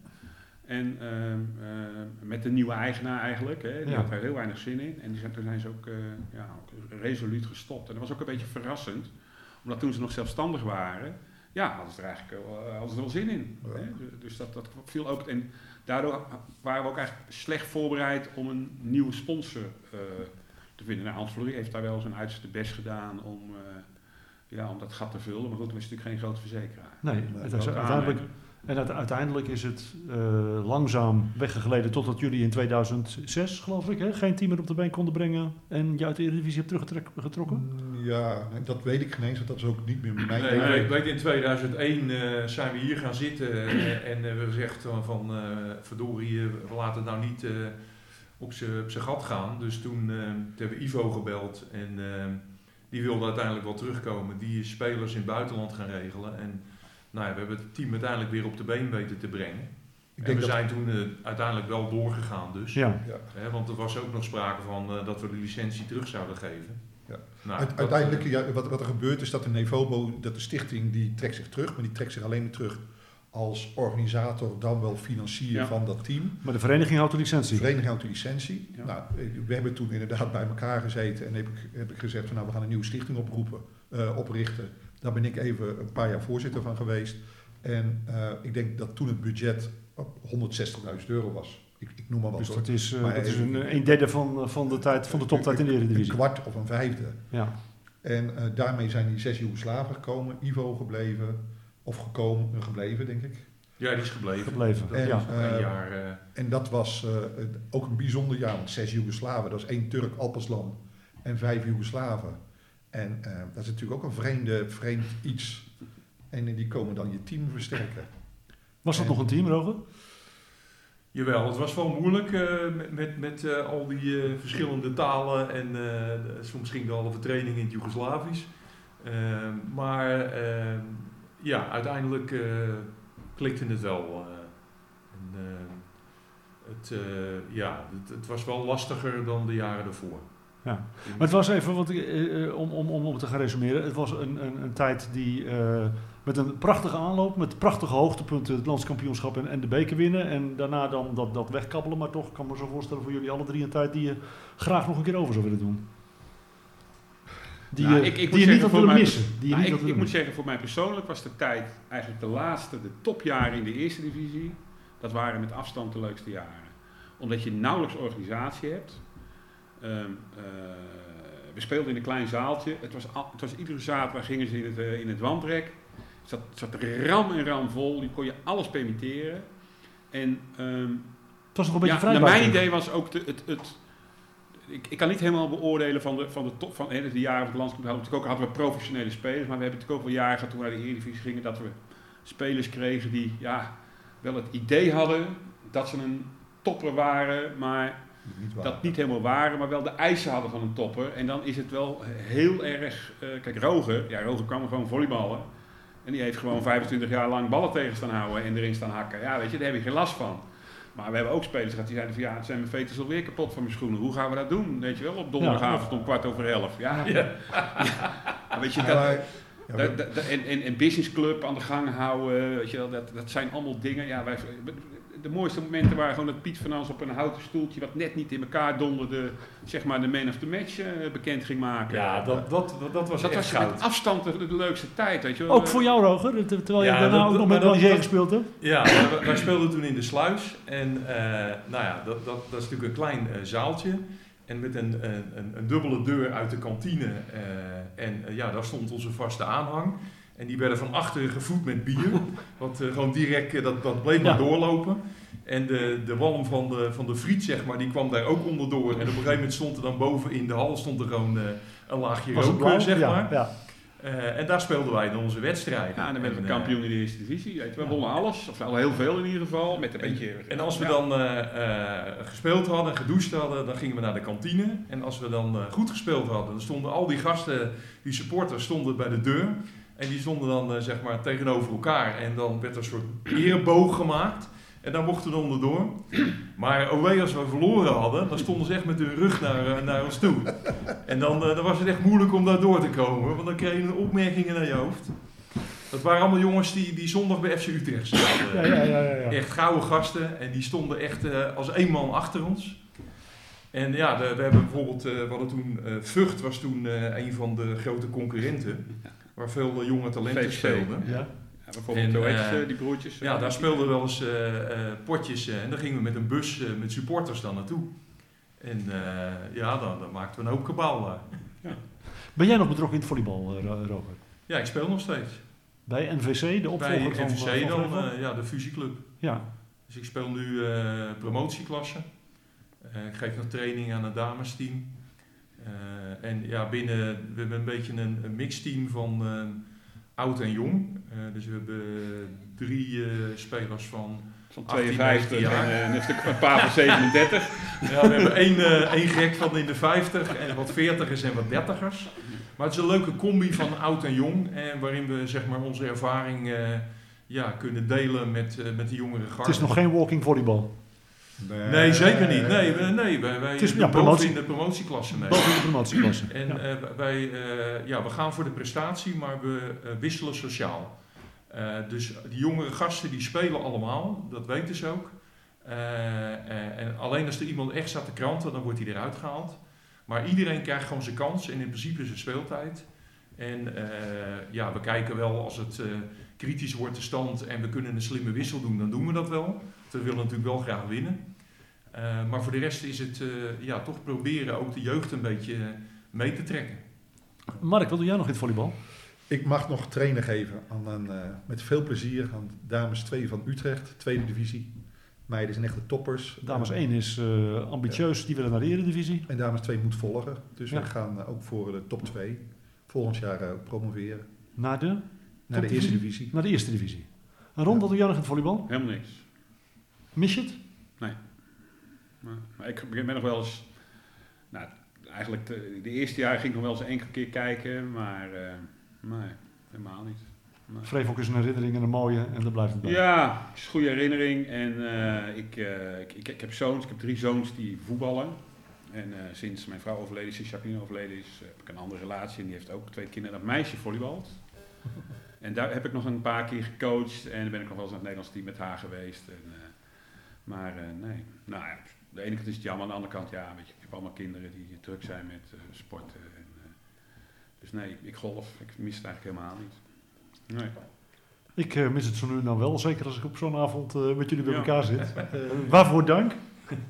En ehm, ehm, met de nieuwe eigenaar eigenlijk, hè, die Ja. had daar heel weinig zin in. En die zijn, toen zijn ze ook, eh, ja, ook resoluut gestopt. En dat was ook een beetje verrassend, omdat toen ze nog zelfstandig waren, ja, hadden ze er eigenlijk wel, eh, hadden ze er wel zin in. Ja. Hè? Dus dat, dat viel ook. En daardoor waren we ook eigenlijk slecht voorbereid om een nieuwe sponsor eh, te vinden. Nou, Hans Flory heeft daar wel zijn uiterste best gedaan om, eh, ja, om dat gat te vullen. Maar goed, we is natuurlijk geen grote verzekeraar. Nee, het is uiteindelijk? En uite- uiteindelijk is het eh, langzaam weggegleden totdat jullie in 2006, geloof ik, hè, geen team meer op de been konden brengen en je uit de Eredivisie hebt teruggetrokken. Mm, Ja, nee, dat weet ik geen eens, want dat is ook niet meer mijn Nee, ding. ik weet- in 2001 eh, zijn we hier gaan zitten eh, *clears throat* en eh, we hebben gezegd van, eh, verdorie, we laten het nou niet eh, op zijn gat gaan. Dus toen, toen hebben we Ivo gebeld en die wilde uiteindelijk wel terugkomen. Die is spelers in het buitenland gaan regelen en nou ja, we hebben het team uiteindelijk weer op de been weten te brengen. Ik en denk we dat, zijn toen eh, uiteindelijk wel doorgegaan dus. Ja, ja. Hè, want er was ook nog sprake van eh, dat we de licentie terug zouden geven. Ja. Nou, Uit- dat, uiteindelijk, eh, ja, wat, wat er gebeurt is dat de Nevobo, dat de stichting, die trekt zich terug, maar die trekt zich alleen maar terug als organisator, dan wel financier Ja. van dat team. maar de vereniging houdt de De licentie. vereniging houdt de licentie. Ja. Nou, we hebben toen inderdaad bij elkaar gezeten en heb ik, heb ik gezegd van nou, we gaan een nieuwe stichting oproepen, eh, oprichten. Daar ben ik even een paar jaar voorzitter van geweest. En eh, ik denk dat toen het budget op 160.000 euro was. Ik, ik noem maar wat Dus dat is, eh, Maar dat is een, een derde van, eh, van, de tijd, van de toptijd in de Een Eredivisie. kwart of een vijfde. Ja. En eh, daarmee zijn die zes Joegoslaven gekomen, Ivo gebleven, of gekomen, gebleven denk ik. ja, die is gebleven. Gebleven, En, ja. een jaar. eh, En dat was eh, ook een bijzonder jaar, want zes Joegoslaven, dat is één Turk Alpenslan en vijf Joegoslaven. En eh, dat is natuurlijk ook een vreemde, vreemd iets. En die komen dan je team versterken. Was dat En- nog een team, Roger? Jawel, het was wel moeilijk eh, met, met, met eh, al die eh, verschillende talen en eh, de- soms ging de halve training in het Joegoslavisch. Eh, maar eh, ja, uiteindelijk eh, klikte het wel. eh. en, eh, het, eh, ja, het, het was wel lastiger dan de jaren daarvoor. Ja. Maar het was even, eh, eh, om, om, om, te gaan resumeren, het was een, een, een tijd die eh, met een prachtige aanloop, met prachtige hoogtepunten, het landskampioenschap en, en de beker winnen. En daarna dan dat, dat wegkappelen, maar toch, ik kan me zo voorstellen voor jullie alle drie een tijd die je graag nog een keer over zou willen doen. Die, Nou, je, ik- ik die je niet had willen missen. Die Nou, niet ik, ik moet zeggen, voor mij persoonlijk was de tijd eigenlijk de laatste, de topjaren in de eerste divisie, dat waren met afstand de leukste jaren. Omdat je nauwelijks organisatie hebt. Ehm, eh, we speelden in een klein zaaltje. Het was, al- het was iedere zaterdag gingen ze in het, eh, in het wandrek. Het zat, zat ram en ram vol. Die kon je alles permitteren. En ehm, Het was nog een beetje ja, vrij. naar mijn idee was ook de, het, het ik, ik kan niet helemaal beoordelen van de, van de top van hè, de jaren van het landschap. Hadden we, ook, hadden we professionele spelers, maar we hebben natuurlijk ook wel jaren gehad toen we naar de Eredivisie gingen dat we spelers kregen die ja, wel het idee hadden dat ze een topper waren, maar Niet waar. dat niet helemaal waren, maar wel de eisen hadden van een topper. En dan is het wel heel erg. eh, kijk, Roger, ja, Roger kwam gewoon volleyballen. En die heeft gewoon 25 jaar lang ballen tegen staan houden en erin staan hakken. Ja, weet je, daar heb je geen last van. Maar we hebben ook spelers gehad die zeiden van ja, het zijn mijn veters alweer kapot van mijn schoenen. Hoe gaan we dat doen? Weet je wel, op donderdagavond om kwart over elf. Ja, ja. weet je, dat, maar- ja, we- dat, dat- dat- en, en, en businessclub aan de gang houden, weet je wel, dat, dat zijn allemaal dingen. Ja, wij, de mooiste momenten waren gewoon dat Piet van Ans op een houten stoeltje, wat net niet in elkaar donderde, zeg maar de man of the match eh, bekend ging maken. Ja, dat, dat, dat was dat echt was met afstand de, de leukste tijd, weet je wel. Ook voor jou, Roger, ter- terwijl je Ja, daarna dat- ook nog met dat- gespeeld hebt. Ja, wij, wij speelden toen in de sluis. En eh, nou ja, dat, dat, dat is natuurlijk een klein eh, zaaltje. En met een, een, een, een dubbele deur uit de kantine. eh, en ja, daar stond onze vaste aanhang. En die werden van achteren gevoed met bier. *laughs* Wat eh, gewoon direct, eh, dat, dat bleef maar Ja. doorlopen. En de, de walm van de, van de friet, zeg maar, die kwam daar ook onderdoor. En op een gegeven moment stond er dan boven in de hal stond er gewoon eh, een laagje rook, zeg ja, maar. Ja. Eh, en daar speelden wij dan onze wedstrijden. Ja, en dan werden we En, kampioen in de eerste divisie. Weet. We wonnen alles, of wel heel veel in ieder geval. Met een beetje, En als we ja. dan eh, eh, gespeeld hadden, gedoucht hadden, dan gingen we naar de kantine. En als we dan goed gespeeld hadden, dan stonden al die gasten, die supporters, stonden bij de deur. En die stonden dan eh, zeg maar tegenover elkaar. En dan werd er een soort ereboog gemaakt. En dan mochten we onderdoor. Maar als we verloren hadden, dan stonden ze echt met hun rug naar, eh, naar ons toe. En dan, eh, dan was het echt moeilijk om daar door te komen. Want dan kreeg je opmerkingen naar je hoofd. Dat waren allemaal jongens die, die zondag bij FC Utrecht zaten. Ja, ja, ja, ja, ja. Echt gouden gasten en die stonden echt eh, als één man achter ons. En ja, de- we hebben bijvoorbeeld, eh, we hadden toen, eh, Vught was toen eh, een van de grote concurrenten, waar veel eh, jonge talenten VVC. speelden. Ja. Ja, bijvoorbeeld, En, hoe heet eh, die broertjes? Ja, daar speelden wel eens eh, eh, potjes eh, en dan gingen we met een bus eh, met supporters dan naartoe. En eh, ja, dan, dan maakten we een hoop kabaal daar. Ben jij nog betrokken in het volleybal, eh, Ro- Roger? Ja, ik speel nog steeds. Bij NVC, de opvolger Bij van NVC van dan, eh, ja, de fusieclub. ja. Dus ik speel nu eh, promotieklasse. Eh, ik geef nog training aan het damesteam. Eh, en ja, binnen, we hebben een beetje een, een mixteam van eh, oud en jong. Eh, dus we hebben drie eh, spelers van... Van 18, 52 jaar. en een stuk een paar van 37. *laughs* Ja, we hebben één, eh, één gek van in de 50 en wat 40ers en wat 30ers. Maar het is een leuke combi van oud en jong. En waarin we zeg maar, onze ervaring eh, ja, kunnen delen met, eh, met de jongere garde. Het is nog geen walking volleybal. Nee, zeker niet. Nee, we- nee wij, wij Het is- doen ja, promotie. in de promotieklasse mee. Boven de promotieklasse. *clears throat* En Ja. eh, wij, eh, ja, we gaan voor de prestatie, maar we eh, wisselen sociaal. Eh, dus die jongere gasten die spelen allemaal, dat weten ze ook. Eh, eh, en alleen als er iemand echt staat te kranten, dan wordt hij eruit gehaald. Maar iedereen krijgt gewoon zijn kans en in principe zijn speeltijd. En eh, ja, we kijken wel als het eh, kritisch wordt de stand en we kunnen een slimme wissel doen, dan doen we dat wel. We willen natuurlijk wel graag winnen. Eh, maar voor de rest is het eh, ja, toch proberen ook de jeugd een beetje eh, mee te trekken. Mark, wat doe jij nog in het volleybal? Ik mag nog trainen geven aan een, eh, met veel plezier aan dames 2 van Utrecht, tweede divisie. Meiden zijn echt de toppers. Dames Eh, 1 is eh, ambitieus, die willen naar de eredivisie. En dames 2 moet volgen. Dus Ja. we gaan ook voor de top 2 volgend jaar eh, promoveren. Naar de, Naar de eerste divisie. naar de eerste divisie. En Ron, Ja. wat doe jij nog in het volleybal? Helemaal niks. Mis je het? Maar, maar ik ben nog wel eens... Nou, eigenlijk de, de eerste jaar ging ik nog wel eens enkele keer kijken, maar eh, nee, helemaal niet. Nee. Vreefok is een herinnering en een mooie en daar blijft het bij. Ja, het is een goede herinnering. En eh, ik, eh, ik, ik, ik heb zoons, ik heb drie zoons die voetballen. En sinds mijn vrouw overleden is, sinds Jacqueline overleden is, heb ik een andere relatie. En die heeft ook twee kinderen. Dat meisje volleybalt. *laughs* En daar heb ik nog een paar keer gecoacht. En dan ben ik nog wel eens naar het Nederlands team met haar geweest. En, maar eh, nee, nou ja, de ene kant is het jammer. Aan de andere kant, ja, weet je, ik heb allemaal kinderen die druk zijn met eh, sporten. En, eh, dus nee, ik golf. Ik mis het eigenlijk helemaal niet. Nee. Ik eh, mis het zo nu dan wel, zeker als ik op zo'n avond eh, met jullie bij Ja. elkaar zit. *laughs* Eh, waarvoor dank.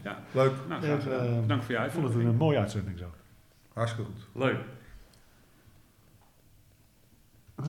Ja. Leuk, Nou, Bedankt voor je Ik vond het een mooie uitzending zo. hartstikke goed. Leuk.